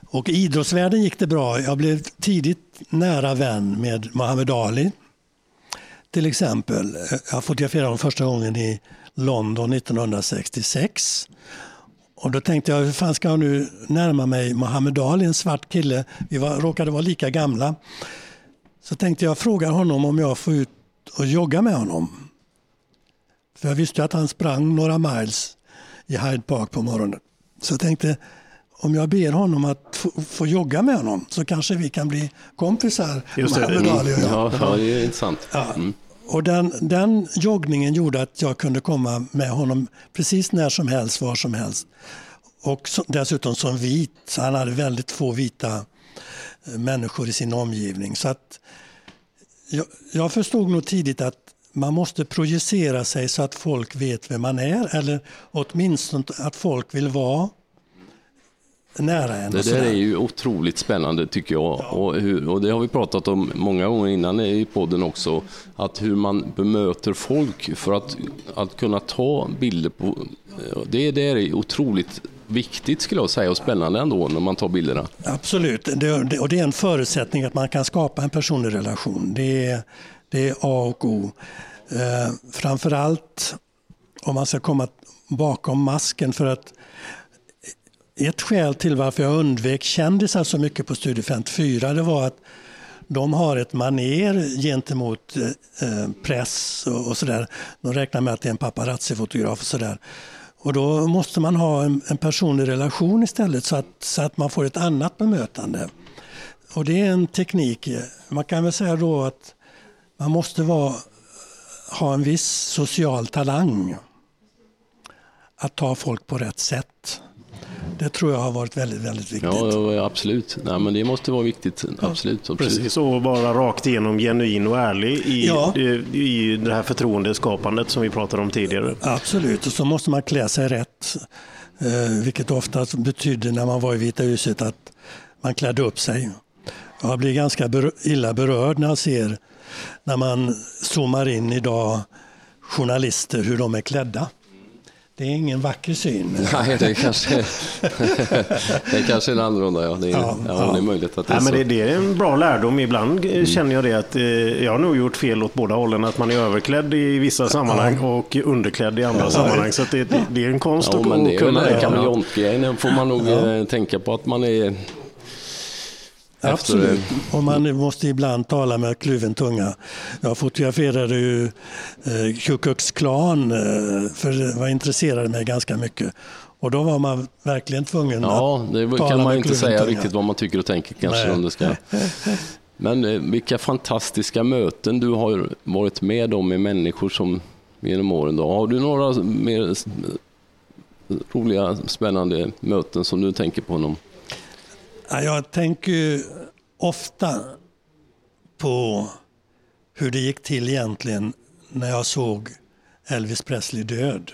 Och i idrottsvärlden gick det bra. Jag blev tidigt nära vän med Muhammad Ali. Till exempel. Jag fotograferade honom första gången i London 1966. Och då tänkte jag, hur fan ska jag nu närma mig Muhammed Ali, en svart kille. Vi var, råkade vara lika gamla. Så tänkte jag fråga honom om jag får ut och jogga med honom. För jag visste att han sprang några miles i Hyde Park på morgonen. Så jag tänkte, om jag ber honom att få, få jogga med honom så kanske vi kan bli kompisar, Just det. Muhammed Ali och jag. Ja, ja, det är intressant. Ja. Och den, den joggningen gjorde att jag kunde komma med honom precis när som helst, var som helst. Och så, dessutom som vit, han hade väldigt få vita eh, människor i sin omgivning. Så att jag, jag förstod nog tidigt att man måste projicera sig så att folk vet vem man är eller åtminstone att folk vill vara nära en. Det där är ju otroligt spännande tycker jag. Ja. Och, hur, och, det har vi pratat om många gånger innan i podden också. Att hur man bemöter folk för att, att kunna ta bilder på... Det, det är otroligt viktigt skulle jag säga och spännande ändå när man tar bilderna. Absolut, det, och det är en förutsättning att man kan skapa en personlig relation. Det är, det är A och O. Eh, framförallt om man ska komma bakom masken för att ett skäl till varför jag undvek kändisar så mycket på Studio 54 det var att de har ett maner gentemot eh, eh, press och, och sådär. De räknar med att det är en paparazzi-fotograf och sådär. Och då måste man ha en, en, personlig relation istället så att, så att man får ett annat bemötande. Och det är en teknik. Man kan väl säga då att man måste vara, ha en viss social talang. Att ta folk på rätt sätt. Det tror jag har varit väldigt, väldigt viktigt. Ja, absolut. Nej, men det måste vara viktigt. Absolut. absolut. Precis, och vara rakt igenom genuin och ärlig i, ja. i, det här förtroendeskapandet som vi pratade om tidigare. Absolut, och så måste man klä sig rätt. Eh, vilket ofta betydde när man var i Vita huset att man klädde upp sig. Jag blir ganska illa berörd när jag ser när man zoomar in idag journalister hur de är klädda. Det är ingen vacker syn. Nej, det är kanske, det är kanske en annorlunda. Ja. Det är, ja, ja. det är möjligt att det är ja, så. Men det, det, är en bra lärdom. Ibland mm. känner jag det att eh, jag har nog gjort fel åt båda hållen. Att man är överklädd i vissa sammanhang ja. och underklädd i andra sammanhang. Så det, det, är en konst ja, att men det är kunna det. Kameleontgrejen får man nog eh, tänka på att man är Absolut, och man måste ibland tala med kluven tunga. Jag fotograferade ju eh, Ku Klux Klan, eh, för det var intresserade mig ganska mycket. Och då var man verkligen tvungen ja, att Ja, det kan man inte säga tunga. riktigt vad man tycker och tänker kanske. Om det ska. Men eh, vilka fantastiska möten du har varit med om med människor som genom åren. Då. Har du några mer roliga, spännande möten som du tänker på? Någon? Jag tänker ofta på hur det gick till egentligen när jag såg Elvis Presley död.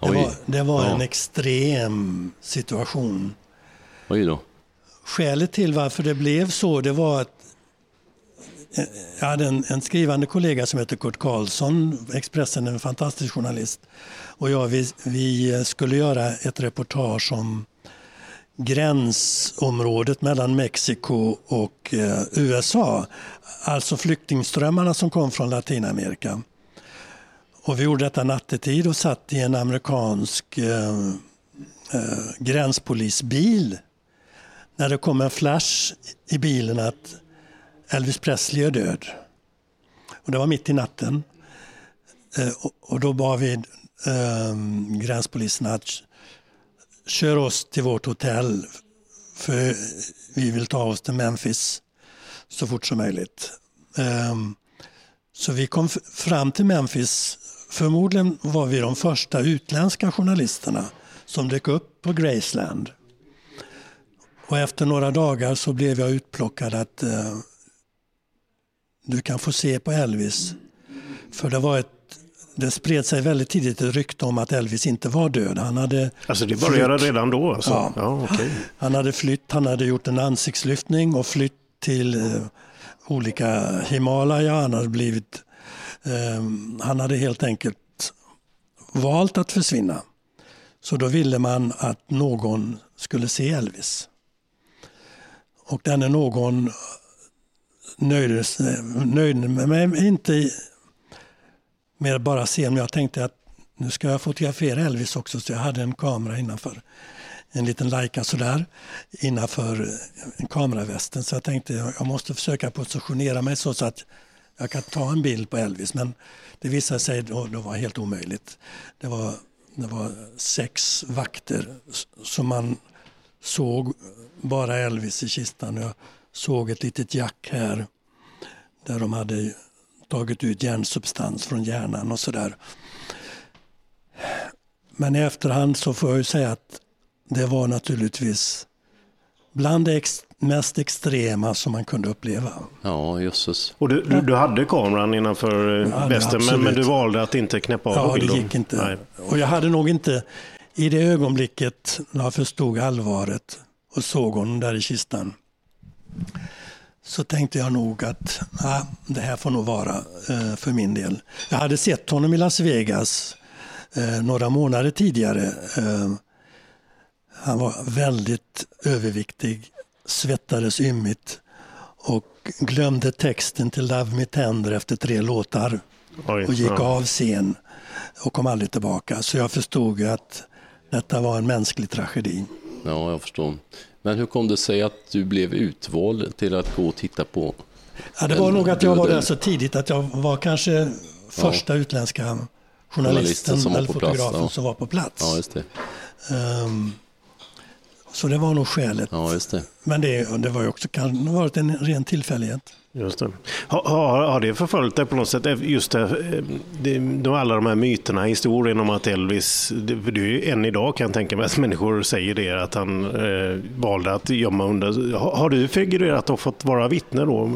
Det var, det var ja. en extrem situation. Oj då. Skälet till varför det blev så det var att eh, jag hade en, en skrivande kollega som heter Kurt Karlsson, Expressen, en fantastisk journalist. Och jag, vi, vi skulle göra ett reportage om gränsområdet mellan Mexiko och eh, USA. Alltså flyktingströmmarna som kom från Latinamerika. Och vi gjorde detta nattetid och satt i en amerikansk eh, eh, gränspolisbil. När det kom en flash i bilen att Elvis Presley är död. Och det var mitt i natten. Eh, och, och, då bad vi eh, gränspolisen att kör oss till vårt hotell för vi vill ta oss till Memphis så fort som möjligt. Ehm, så vi kom fram till Memphis. Förmodligen var vi de första utländska journalisterna som dök upp på Graceland. Och efter några dagar så blev jag utplockad att eh, du kan få se på Elvis. För det var ett det spred sig väldigt tidigt ett rykte om att Elvis inte var död. Han hade alltså det började flytt. redan då? Alltså. Ja. ja okay. Han hade flytt, han hade gjort en ansiktslyftning och flytt till eh, olika Himalaya. Han hade, blivit, eh, han hade helt enkelt valt att försvinna. Så då ville man att någon skulle se Elvis. Och denne någon nöjde, nöjde mig inte med bara se men jag tänkte att nu ska jag fotografera Elvis också så jag hade en kamera innanför. En liten Leica sådär innanför eh, kameravästen så jag tänkte jag måste försöka positionera mig så, så att jag kan ta en bild på Elvis men det visade sig då, då var helt omöjligt. Det var, det var sex vakter som man såg bara Elvis i kistan. Jag såg ett litet jack här där de hade tagit ut hjärnsubstans från hjärnan och sådär. Men i efterhand så får jag ju säga att det var naturligtvis bland det ex mest extrema som man kunde uppleva. Ja, jösses. Och du, du, du, hade kameran innanför eh, ja, västen, men, men, du valde att inte knäppa av Ja, det gick inte. Nej. Och jag hade nog inte, i det ögonblicket när jag förstod allvaret och såg honom där i kistan, så tänkte jag nog att ah, det här får nog vara eh, för min del. Jag hade sett honom i Las Vegas eh, några månader tidigare. Eh, han var väldigt överviktig, svettades ymnigt och glömde texten till Love Me Tender efter tre låtar Oj, och gick ja. av scen och kom aldrig tillbaka. Så jag förstod att detta var en mänsklig tragedi. Ja, jag förstår. Men hur kom det sig att du blev utvald till att gå och titta på? Ja, det var nog att jag var där så tidigt att jag var kanske första ja. utländska journalisten som eller fotografen plats, ja. som var på plats. Ja, just det. Um, så det var nog skälet. Ja, just det. Men det, det var ju också kan ha varit en ren tillfällighet. Just det. Har, har, har det förföljt dig på något sätt? Eh, just det, eh, det, alla de här myterna, historien om att Elvis, det, det är än idag kan jag tänka mig att människor säger det, att han eh, valde att gömma under. Har, har, du figurerat och fått vara vittne då?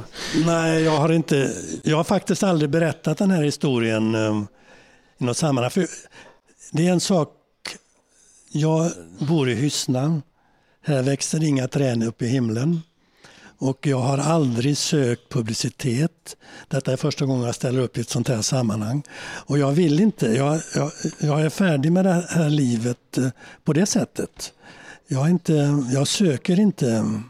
Nej, jag har inte. Jag har faktiskt aldrig berättat den här historien eh, i något sammanhang. För det är en sak, jag bor i Hyssna. Här växer inga träd upp i himlen. Och jag har aldrig sökt publicitet. Detta är första gången jag ställer upp i ett sånt här sammanhang. Och jag vill inte. Jag, jag, jag är färdig med det här livet eh, på det sättet. Jag, inte, jag söker inte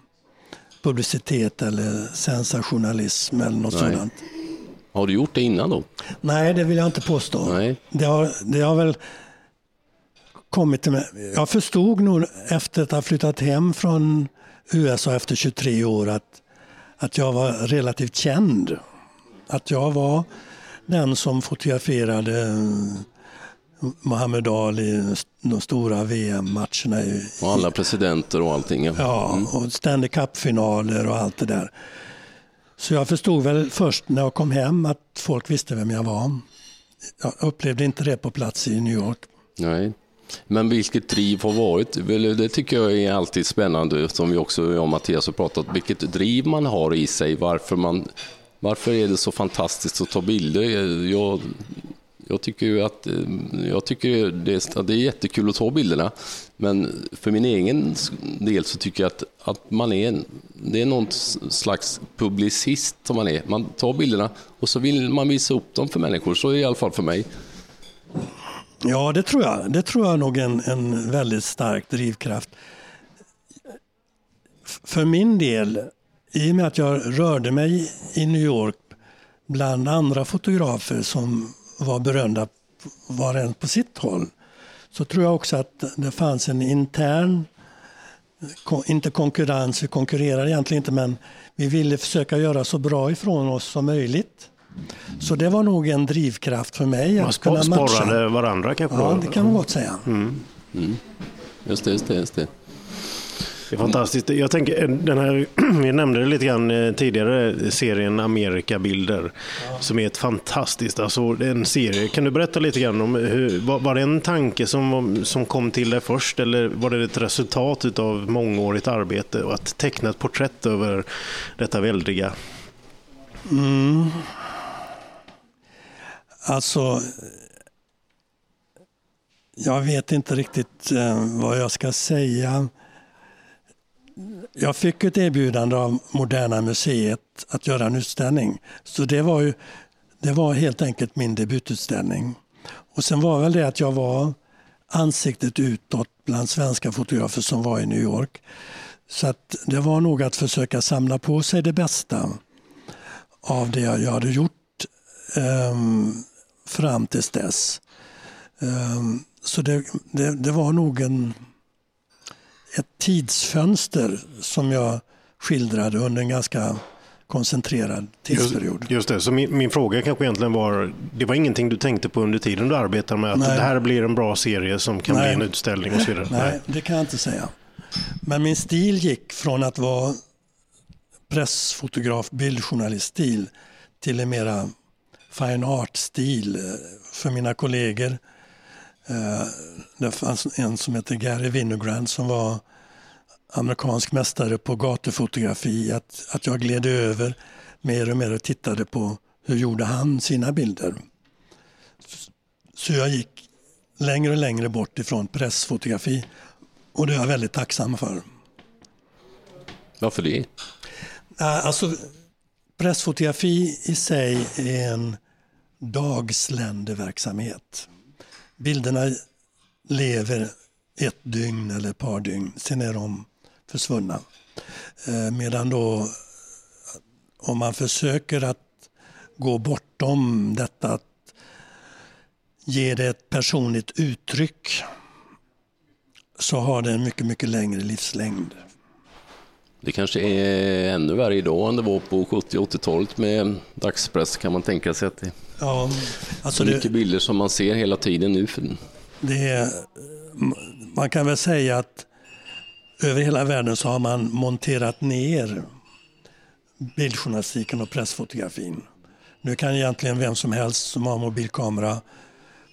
publicitet eller sensationalism eller något Nej. sådant. Har du gjort det innan då? Nej, det vill jag inte påstå. Nej. Det, har, det har väl kommit till mig. Jag förstod nog efter att ha flyttat hem från USA efter 23 år att, att jag var relativt känd. Att jag var den som fotograferade Muhammed Ali, de stora VM-matcherna. Och alla presidenter och allting. Ja, mm. och Stanley Cup-finaler och allt det där. Så jag förstod väl först när jag kom hem att folk visste vem jag var. Jag upplevde inte det på plats i New York. Nej. Men vilket driv har varit, det tycker jag är alltid spännande, som vi också, jag och Mattias har pratat vilket driv man har i sig, varför man varför är det så fantastiskt att ta bilder? Jag, jag tycker ju att jag tycker det, det är jättekul att ta bilderna, men för min egen del så tycker jag att, att man är, det är någon slags publicist som man är. Man tar bilderna och så vill man visa upp dem för människor, så är det i alla fall för mig. Ja, det tror jag. Det tror jag nog är en, en väldigt stark drivkraft. För min del, i och med att jag rörde mig i New York bland andra fotografer som var berömda var en på sitt håll, så tror jag också att det fanns en intern, inte konkurrens, vi konkurrerar egentligen inte, men vi ville försöka göra så bra ifrån oss som möjligt. Så det var nog en drivkraft för mig Man att kunna matcha. sparade varandra kanske? Ja, det kan man gott säga. Mm. Mm. Just det, just det. Just det. Det är fantastiskt. Jag tänker, den här, vi nämnde det lite grann eh, tidigare, serien Amerikabilder, ja. som är ett fantastiskt, alltså en serie. Kan du berätta lite grann om, hur, var, var det en tanke som, som kom till dig först eller var det ett resultat av mångårigt arbete och att teckna ett porträtt över detta väldiga? Mm. Alltså, jag vet inte riktigt eh, vad jag ska säga. Jag fick ett erbjudande av Moderna Museet att göra en utställning. Så det var, ju, det var helt enkelt min debututställning. Och sen var väl det att jag var ansiktet utåt bland svenska fotografer som var i New York. Så att det var nog att försöka samla på sig det bästa av det jag hade gjort um, fram tills dess. Um, så det, det, det var nog en ett tidsfönster som jag skildrade under en ganska koncentrerad tidsperiod. Just, just det, så min, min, fråga kanske egentligen var, det var ingenting du tänkte på under tiden du arbetade med att Nej. det här blir en bra serie som kan Nej. bli en utställning och så vidare? Nej, Nej, det kan jag inte säga. Men min stil gick från att vara pressfotograf, bildjournaliststil till en mera fine art-stil för mina kollegor Eh, det fanns en som heter Gary Winogrand som var amerikansk mästare på gatufotografi. Att, att jag gled över mer och mer och tittade på hur gjorde han sina bilder. Så jag gick längre och längre bort ifrån pressfotografi och det är jag väldigt tacksam för. Varför det? Alltså, pressfotografi i sig är en dagsländeverksamhet bilderna lever ett dygn eller ett par dygn, sen är de försvunna. Eh, medan då om man försöker att gå bortom detta att ge det ett personligt uttryck så har det en mycket, mycket längre livslängd. Det kanske är ännu värre idag än det var på 70 80-talet med dagspress kan man tänka sig att det ja, alltså mycket det, bilder som man ser hela tiden nu. Det är, man kan väl säga att över hela världen så har man monterat ner bildjournalistiken och pressfotografin. Nu kan egentligen vem som helst som har mobilkamera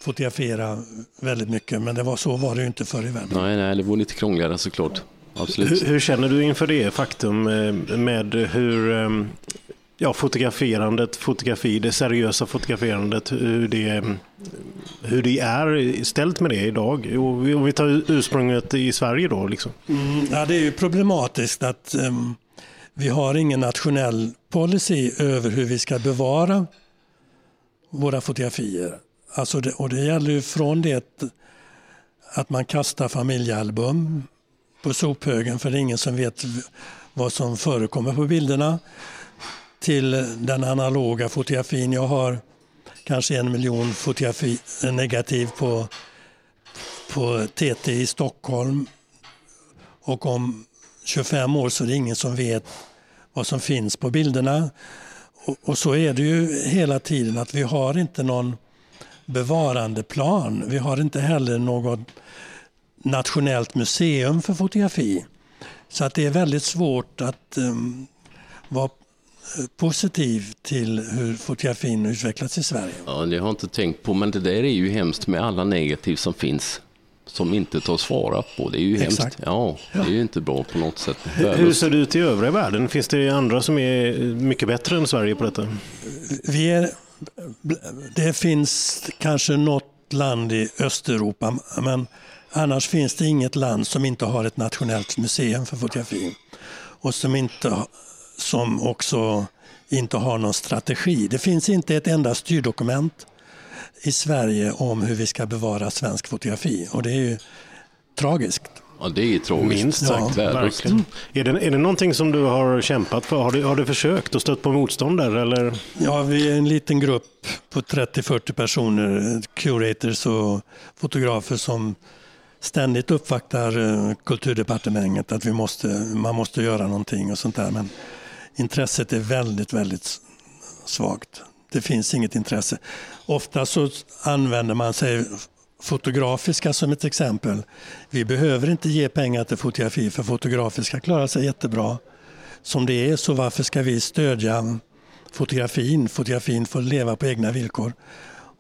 fotografera väldigt mycket men det var så var det ju inte förr i världen. Nej, nej, det var lite krångligare såklart. Absolut. Hur, hur, känner du inför det faktum eh, med hur ehm, ja, fotograferandet, fotografi, det seriösa fotograferandet, hur det, hur det är ställt med det idag? Om vi tar ursprunget i Sverige då. Liksom. Mm, ja, det är ju problematiskt att um, vi har ingen nationell policy över hur vi ska bevara våra fotografier. Alltså det, och det gäller ju från det att man kastar familjealbum på sophögen för det är ingen som vet vad som förekommer på bilderna till den analoga fotografin. Jag har kanske en miljon fotografi, negativ på, på TT i Stockholm och om 25 år så är det ingen som vet vad som finns på bilderna. Och, och så är det ju hela tiden att vi har inte någon bevarandeplan. Vi har inte heller något nationellt museum för fotografi. Så att det är väldigt svårt att um, vara positiv till hur fotografin utvecklats i Sverige. Ja, det har jag inte tänkt på, men det där är ju hemskt med alla negativ som finns som inte tas vara på. Det är ju Exakt. hemskt. Ja, det är ju inte bra på något sätt. Hur ser det ut i övriga världen? Finns det andra som är mycket bättre än Sverige på detta? Vi är, det finns kanske något land i Östeuropa, men annars finns det inget land som inte har ett nationellt museum för fotografi och som, inte, som också inte har någon strategi. Det finns inte ett enda styrdokument i Sverige om hur vi ska bevara svensk fotografi och det är ju tragiskt. Ja, det är tragiskt. Minst sagt. Ja, verkligen. Är, det, är det någonting som du har kämpat för? Har du, har du försökt och stött på motstånd där? Eller? Ja, vi är en liten grupp på 30-40 personer, curators och fotografer som ständigt uppvaktar eh, kulturdepartementet att vi måste, man måste göra någonting och sånt där. Men intresset är väldigt, väldigt svagt. Det finns inget intresse. Ofta så använder man sig fotografiska som ett exempel. Vi behöver inte ge pengar till fotografi för fotografiska klarar sig jättebra som det är. Så varför ska vi stödja fotografin? Fotografin får leva på egna villkor.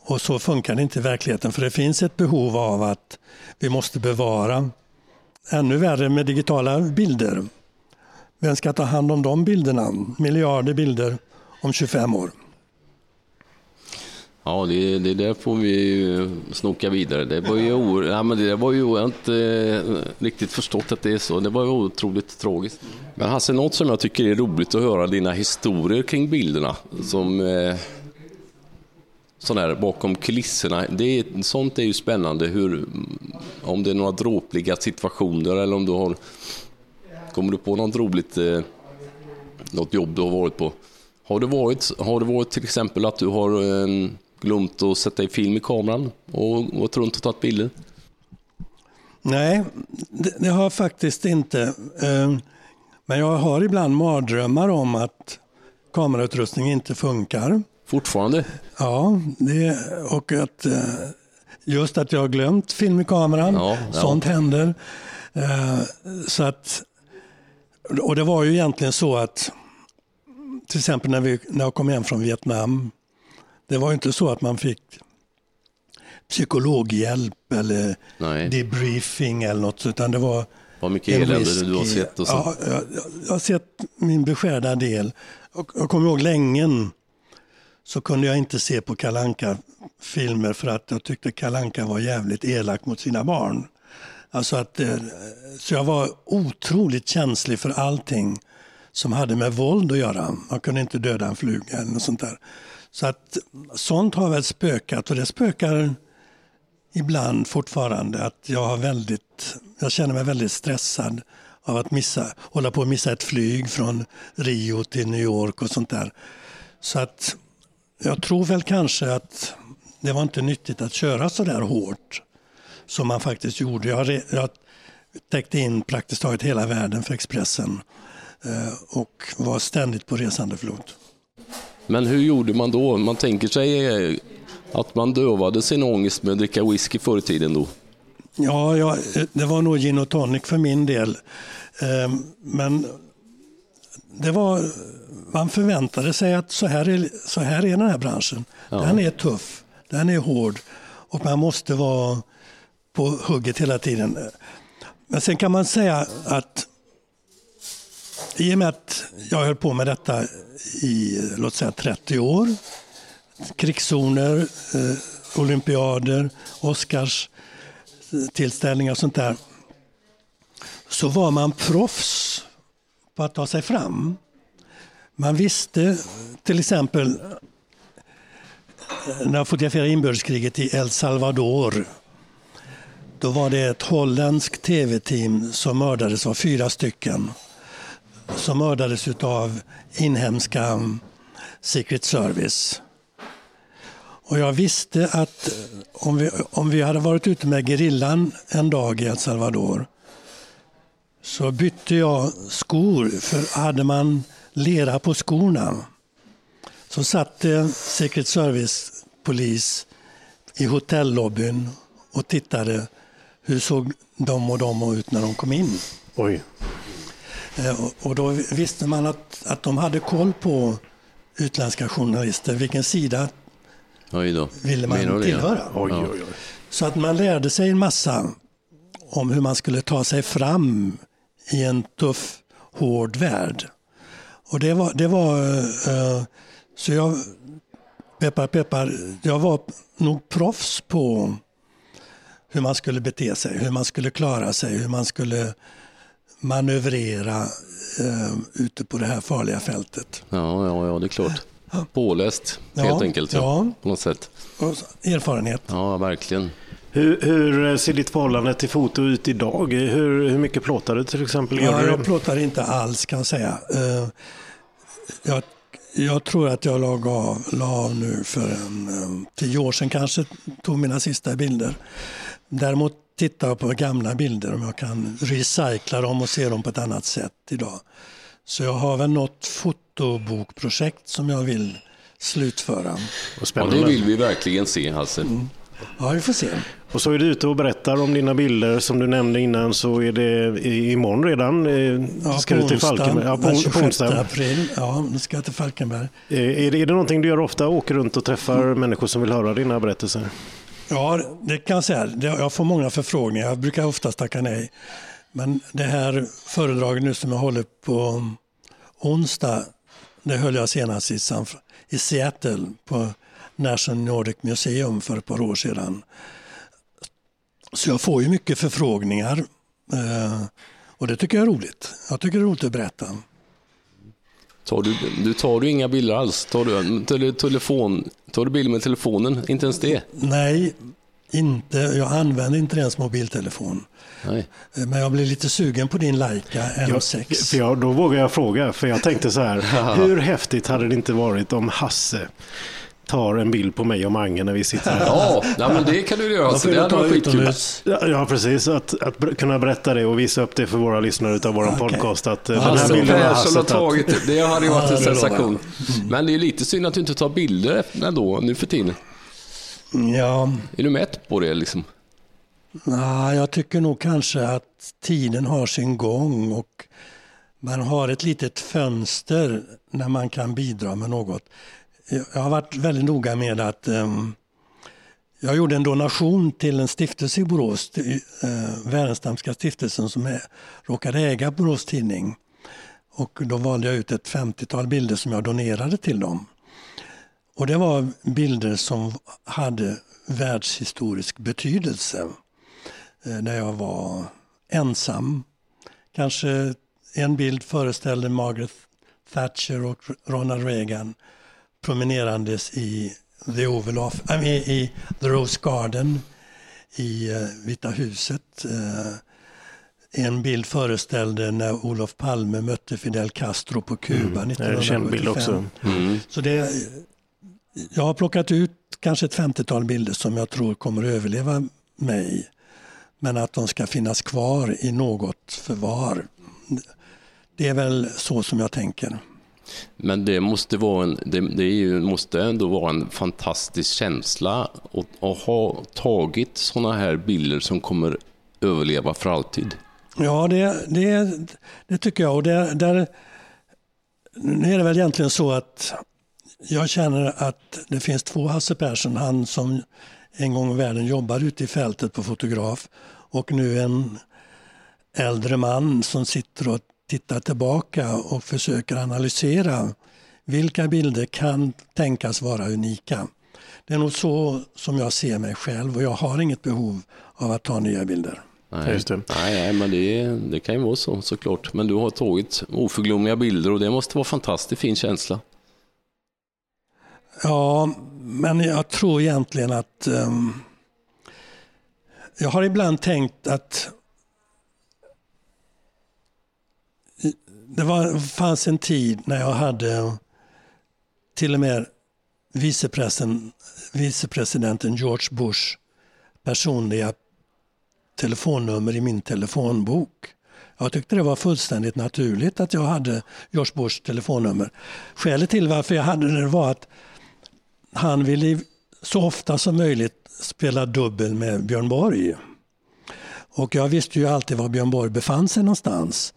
Och så funkar det inte i verkligheten för det finns ett behov av att vi måste bevara. Ännu värre med digitala bilder. Vem ska ta hand om de bilderna? Miljarder bilder om 25 år. Ja, det, det där får vi snoka vidare. Det var ju, o, ja, men det var ju jag har inte eh, riktigt förstått att det är så. Det var ju otroligt tragiskt. Men Hasse, något som jag tycker är roligt att höra dina historier kring bilderna. Som eh, sån här bakom kulisserna. Det är, sånt är ju spännande. Hur, om det är några dråpliga situationer eller om du har... Kommer du på något roligt, eh, något jobb du har varit på? Har det varit, har det varit till exempel att du har eh, glömt att sätta i film i kameran och gått runt och tagit bilder? Nej, det, det har jag faktiskt inte. Eh, men jag har ibland mardrömmar om att kamerautrustning inte funkar. Fortfarande? Ja, det, och att eh, just att jag har glömt film i kameran. Ja, ja. Sånt händer. Eh, så att, och det var ju egentligen så att till exempel när, vi, när jag kom hem från Vietnam. Det var ju inte så att man fick psykologhjälp eller Nej. debriefing eller något. Utan det var Vad mycket elände du har sett. Och så. Ja, jag, jag, har sett min beskärda del. Och jag kommer ihåg länge så kunde jag inte se på kalanka filmer för att jag tyckte kalanka var jävligt elak mot sina barn. Alltså att, eh, så jag var otroligt känslig för allting som hade med våld att göra. Man kunde inte döda en fluga eller något sånt där. Så att sånt har väl spökat och det spökar ibland fortfarande att jag, har väldigt, jag känner mig väldigt stressad av att missa, hålla på att missa ett flyg från Rio till New York och sånt där. Så att jag tror väl kanske att det var inte nyttigt att köra så där hårt som man faktiskt gjorde. Jag, jag täckte in praktiskt taget hela världen för Expressen eh, och var ständigt på resande fot. Men hur gjorde man då? Man tänker sig eh, att man dövade sin ångest med att dricka whisky förr i tiden då? Ja, ja, det var nog gin och tonic för min del. Men det var, man förväntade sig att så här är, så här är den här branschen. Ja. Den är tuff, den är hård och man måste vara på hugget hela tiden. Men sen kan man säga att i och med att jag höll på med detta i låt säga 30 år, krigszoner, eh, olympiader, Oscars tillställningar och sånt där, så var man proffs på att ta sig fram. Man visste till exempel eh, när jag fotograferade inbördeskriget i El Salvador. Då var det ett holländskt tv-team som mördades av fyra stycken. Som mördades av inhemska Secret Service. Och jag visste att eh, om vi, om vi hade varit ute med gerillan en dag i El Salvador så bytte jag skor, för hade man lera på skorna så satt Secret Service-polis i hotellobbyn och tittade hur såg de och de ut när de kom in. Oj. Eh, och då visste man att, att de hade koll på utländska journalister, vilken sida ville man tillhöra. Oj, oj, oj. Så att man lärde sig en massa om hur man skulle ta sig fram i en tuff, hård värld. Och det var, det var uh, så jag, peppar peppar, jag var nog proffs på hur man skulle bete sig, hur man skulle klara sig, hur man skulle manövrera uh, ute på det här farliga fältet. Ja, ja, ja det är klart. Påläst helt ja, enkelt, ja, ja. på något sätt. Och erfarenhet. Ja, verkligen. Hur, hur, ser ditt förhållande till foto ut idag? Hur, hur mycket plåtar du till exempel? Ja, jag plåtar inte alls kan jag säga. Uh, jag, jag, tror att jag lag av, la av nu för en, tio år sedan kanske, tog mina sista bilder. Däremot tittar jag på gamla bilder om jag kan recycla dem och se dem på ett annat sätt idag. Så jag har väl något fotobokprojekt som jag vill slutföra. Ja, det vill vi verkligen se Hasse. Mm. Ja, vi får se. Och så är du ute och berättar om dina bilder som du nämnde innan så är det imorgon redan. Eh, ja, ska på du till Falkenberg? Ja, på, den 26 april. Ja, nu ska jag till Falkenberg. Eh, är det, är det någonting du gör ofta? Åker runt och träffar mm. människor som vill höra dina berättelser? Ja, det kan jag säga. Jag får många förfrågningar. Jag brukar oftast tacka nej. Men det här föredraget nu som jag håller på onsdag, det höll jag senast i, San, i Seattle på National Nordic Museum för ett par år sedan. Så jag får ju mycket förfrågningar eh, och det tycker jag är roligt. Jag tycker det är roligt att berätta. Tar du, du tar du inga bilder alls? Tar du, telefon, tar du bilder med telefonen? Inte ens det? Nej, inte. Jag använder inte ens mobiltelefon. Nej. Eh, men jag blir lite sugen på din Leica M6. Ja, för jag, då vågar jag fråga, för jag tänkte så här, hur häftigt hade det inte varit om Hasse tar en bild på mig och Mange när vi sitter här. Ja, ja men det kan du göra. Så det hade varit skitkul. Ja, precis. Att, att kunna berätta det och visa upp det för våra lyssnare av vår okay. podcast. Att eh, den här bilden har tagit det. Det hade ju varit en sensation. Mm. Men det är lite synd att du inte tar bilder ändå, nu för tiden. Ja. Är du mätt på det liksom? Nej, jag tycker nog kanske att tiden har sin gång och man har ett litet fönster när man kan bidra med något jag har varit väldigt noga med att um, jag gjorde en donation till en stiftelse i Borås, eh, Wärenstamska stiftelsen som är, råkade äga Borås Tidning. Och då valde jag ut ett 50-tal bilder som jag donerade till dem. Och det var bilder som hade världshistorisk betydelse. Eh, där jag var ensam. Kanske en bild föreställde Margaret Thatcher och Ronald Reagan promenerandes i The Oval Office, äh, i The Rose Garden i uh, Vita huset. Uh, en bild föreställde när Olof Palme mötte Fidel Castro på Kuba mm. 1975. bild också. Mm. Så det, jag har plockat ut kanske ett 50-tal bilder som jag tror kommer att överleva mig. Men att de ska finnas kvar i något förvar. Det är väl så som jag tänker. Men det måste, vara en, det, det ju, måste ändå vara en fantastisk känsla att, att ha tagit sådana här bilder som kommer överleva för alltid. Ja, det, det, det tycker jag. Och det, där, nu är det väl egentligen så att jag känner att det finns två Hasse Persson, han som en gång i världen jobbade ute i fältet på fotograf och nu en äldre man som sitter och tittar tillbaka och försöker analysera vilka bilder kan tänkas vara unika. Det är nog så som jag ser mig själv och jag har inget behov av att ta nya bilder. Nej, nej, nej, men det, det kan ju vara så såklart. Men du har tagit oförglömliga bilder och det måste vara fantastiskt fin känsla. Ja, men jag tror egentligen att um, jag har ibland tänkt att det var, fanns en tid när jag hade till och med vicepresidenten George Bush personliga telefonnummer i min telefonbok. Jag tyckte det var fullständigt naturligt att jag hade George Bushs telefonnummer. Skälet till varför jag hade det var att han ville så ofta som möjligt spela dubbel med Björn Borg. Och jag visste ju alltid var Björn Borg befann sig någonstans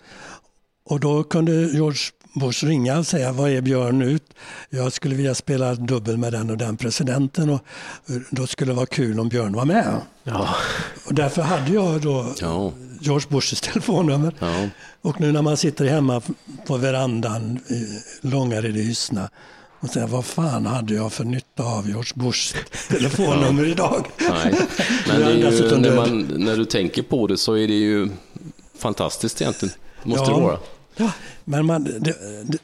och då kunde George Bush ringa och säga vad är Björn ut? Jag skulle vilja spela dubbel med den och den presidenten och då skulle det vara kul om Björn var med. Ja. Och därför hade jag då Ja. George Bushs telefonnummer. Ja. Och nu när man sitter hemma på verandan i Långared i Hyssna och säger vad fan hade jag för nytta av George Bushs telefonnummer idag? Nej, men ju, när, man, när du tänker på det så är det ju fantastiskt egentligen. Måste det vara. Ja, men man, det, det,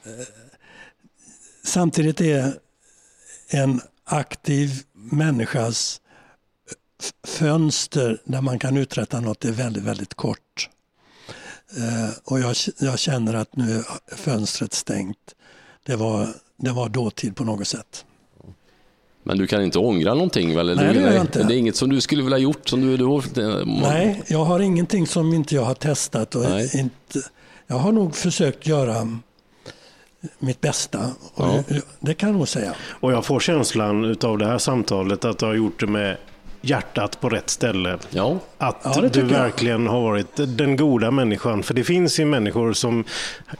samtidigt är en aktiv människas fönster där man kan uträtta något är väldigt, väldigt kort. Eh, och jag, jag känner att nu är fönstret stängt. Det var, det var dåtid på något sätt. Men du kan inte ångra någonting väl? Nej, det gör jag inte. Det är inget som du skulle vilja gjort? Som du, du har, Nej, jag har ingenting som inte jag har testat. Och Nej. inte, jag har nog försökt göra mitt bästa. Och Ja. Det kan jag nog säga. Och jag får känslan av det här samtalet att du har gjort det med hjärtat på rätt ställe. Ja, Att Ja, du tycker jag. verkligen har varit den goda människan. För det finns ju människor som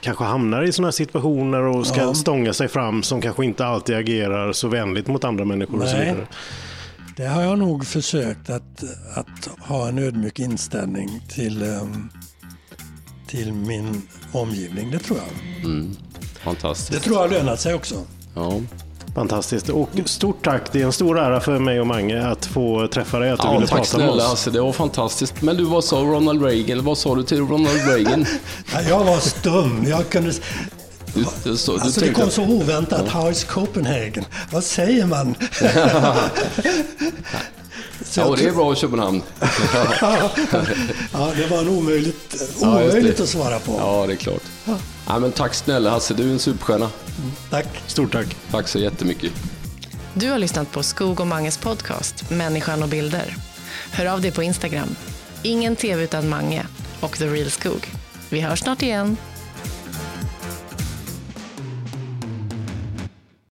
kanske hamnar i sådana situationer och ska Ja. stånga sig fram som kanske inte alltid agerar så vänligt mot andra människor. Och så Nej. vidare. Det har jag nog försökt att, att ha en ödmjuk inställning till, ehm, till min omgivning. Det tror jag. mm, Det fantastiskt. tror jag har lönat sig också. Ja. Fantastiskt. Och stort tack. Det är en stor ära för mig och Mange att få träffa dig. Att du Ja, ville tack prata med snälla oss. Hasse, det var fantastiskt. Men du, vad sa Ronald Reagan? Vad sa du till Ronald Reagan? Ja, Jag var stum. Jag kunde, Du, du, så, du alltså det tänkte kom så oväntat. How is Copenhagen? Vad säger man? Så Ja, jag det är bra i Köpenhamn. Ja, det var en omöjligt, Ja, omöjligt det. att svara på. Ja, det är klart. Ja, men tack snälla Hasse, du är en superstjärna. Tack. Stort tack. Tack så jättemycket. Du har lyssnat på Skog och Manges podcast Människan och bilder. Hör av dig på Instagram. Ingen tv utan Mange och The Real Skog. Vi hörs snart igen.